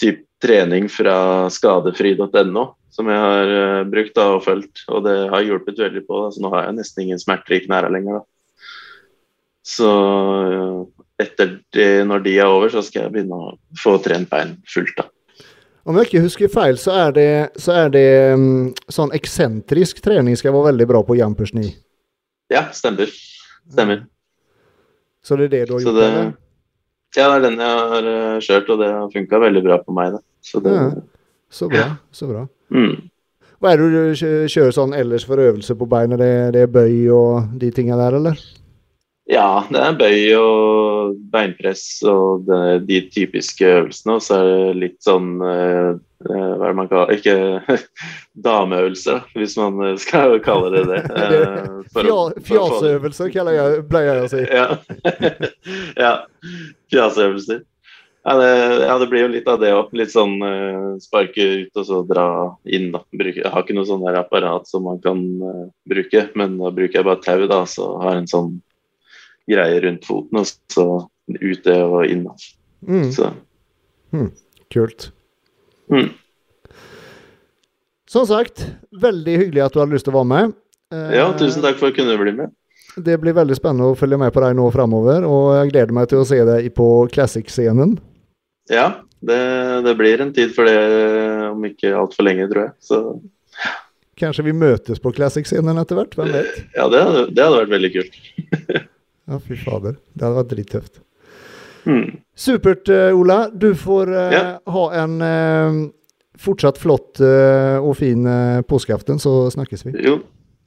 type trening fra skadefri.no som jeg har uh, brukt da, og fulgt, og det har hjulpet veldig på. Da. Så nå har jeg nesten ingen smerter i knærne lenger. Da. Så uh, etter det, når de er over, så skal jeg begynne å få trent bein fullt. da. om jeg ikke husker feil, så er det, så er det um, sånn eksentrisk trening skal være veldig bra på jumpers 9. Ja, stemmer. Stemmer. Så det er det du har gjort? det, ja, det er den jeg har eh, kjørt, og det har funka veldig bra på meg. Da. Så det, Ja. Så bra. så bra. mm. Hva er det du kjører sånn ellers for øvelse på beinet? Det, det er bøy og de tinga der, eller? Ja, det er bøy og beinpress og det, de typiske øvelsene. Og så er det litt sånn eh, eh hva er det man kaller Ikke dameøvelser, hvis man skal kalle det det. Eh, kaller jeg, pleier jeg å si. Ja, ja fjaseøvelser. Ja det, ja det, blir jo litt av det òg. Litt sånn uh, sparke ut og så dra inn. da. Bruke, jeg har ikke noe sånn der apparat som man kan uh, bruke, men da bruker jeg bare tau. da, Så har jeg en sånn greie rundt foten, og så ute og inn. Mm. Så. Mm. Kult. Mm. Som sagt, veldig hyggelig at du hadde lyst til å være med. Uh, ja, tusen takk for at jeg kunne bli med. Det blir veldig spennende å følge med på deg nå framover, og jeg gleder meg til å se deg på Classic-scenen. Ja, det, det, blir en tid for det om ikke altfor lenge, tror jeg. Så Kanskje vi møtes på Classic-scenen etter hvert? Hvem vet? Ja, det hadde, det hadde vært veldig kult. ja, fy fader. Det hadde vært drittøft. Mm. Supert, uh, Ola. Du får uh, ja. ha en uh, fortsatt flott og fin påskeaften, så snakkes vi. Jo,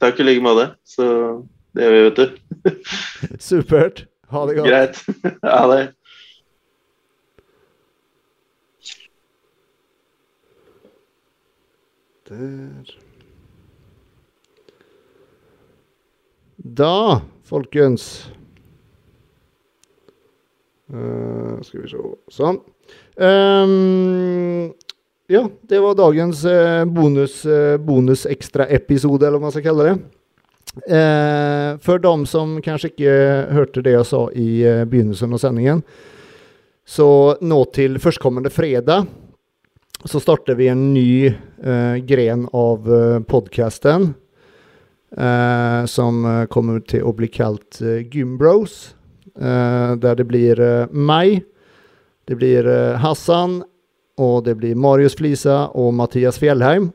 takk i like måte. Så det gjør vi, vet du. Supert. Ha det godt. Greit. Ha det. Der. Da, folkens uh, Skal vi se Sånn. Um, ja, det var dagens uh, bonus, uh, bonus-ekstra-episode, eller hva man skal kalle det. Uh, for dem som kanskje ikke hørte det jeg sa i begynnelsen av sendingen, så nå til førstkommende fredag så starter vi en ny eh, gren av eh, podkasten. Eh, som eh, kommer til å bli kalt eh, Gymbros. Eh, der det blir eh, meg, det blir Hassan, og det blir Marius Flisa og Mathias Fjellheim.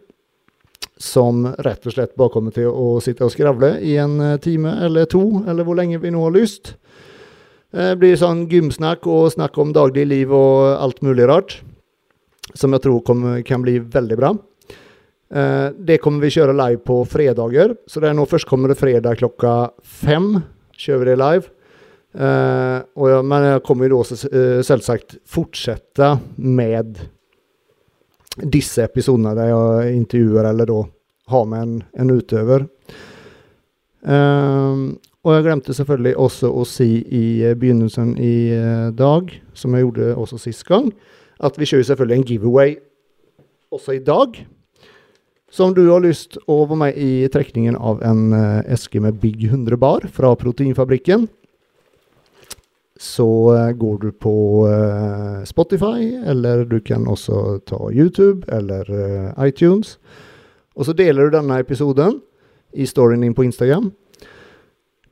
Som rett og slett bare kommer til å sitte og skravle i en time eller to, eller hvor lenge vi nå har lyst. Det blir sånn gymsnakk og snakk om dagligliv og alt mulig rart som jeg tror kommer, kan bli veldig bra. Eh, det kommer vi kjøre live på fredager. Så det er nå førstkommende fredag klokka fem. Kjører vi det live. Eh, jeg, men jeg kommer jo da eh, selvsagt fortsette med disse episodene der jeg intervjuer eller da har med en, en utøver. Um, og jeg glemte selvfølgelig også å si i begynnelsen i dag, som jeg gjorde også sist gang, at vi kjører selvfølgelig en giveaway også i dag. Så om du har lyst å være med i trekningen av en uh, eske med Big 100 bar fra Proteinfabrikken, så uh, går du på uh, Spotify, eller du kan også ta YouTube eller iTunes. Og så deler du denne episoden i storyen din på Instagram.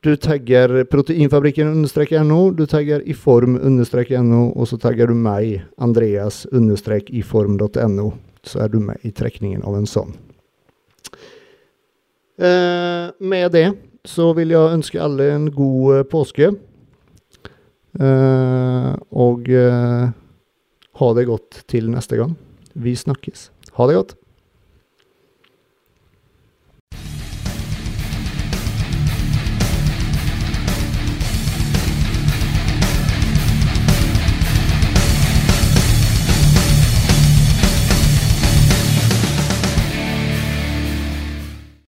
Du tagger proteinfabrikken understrek no, du tagger iform understrek no, og så tagger du meg, Andreas understrek iform.no. Så er du med i trekningen av en sånn. Eh, med det så vil jeg ønske alle en god eh, påske. Eh, og eh, ha det godt til neste gang. Vi snakkes. Ha det godt.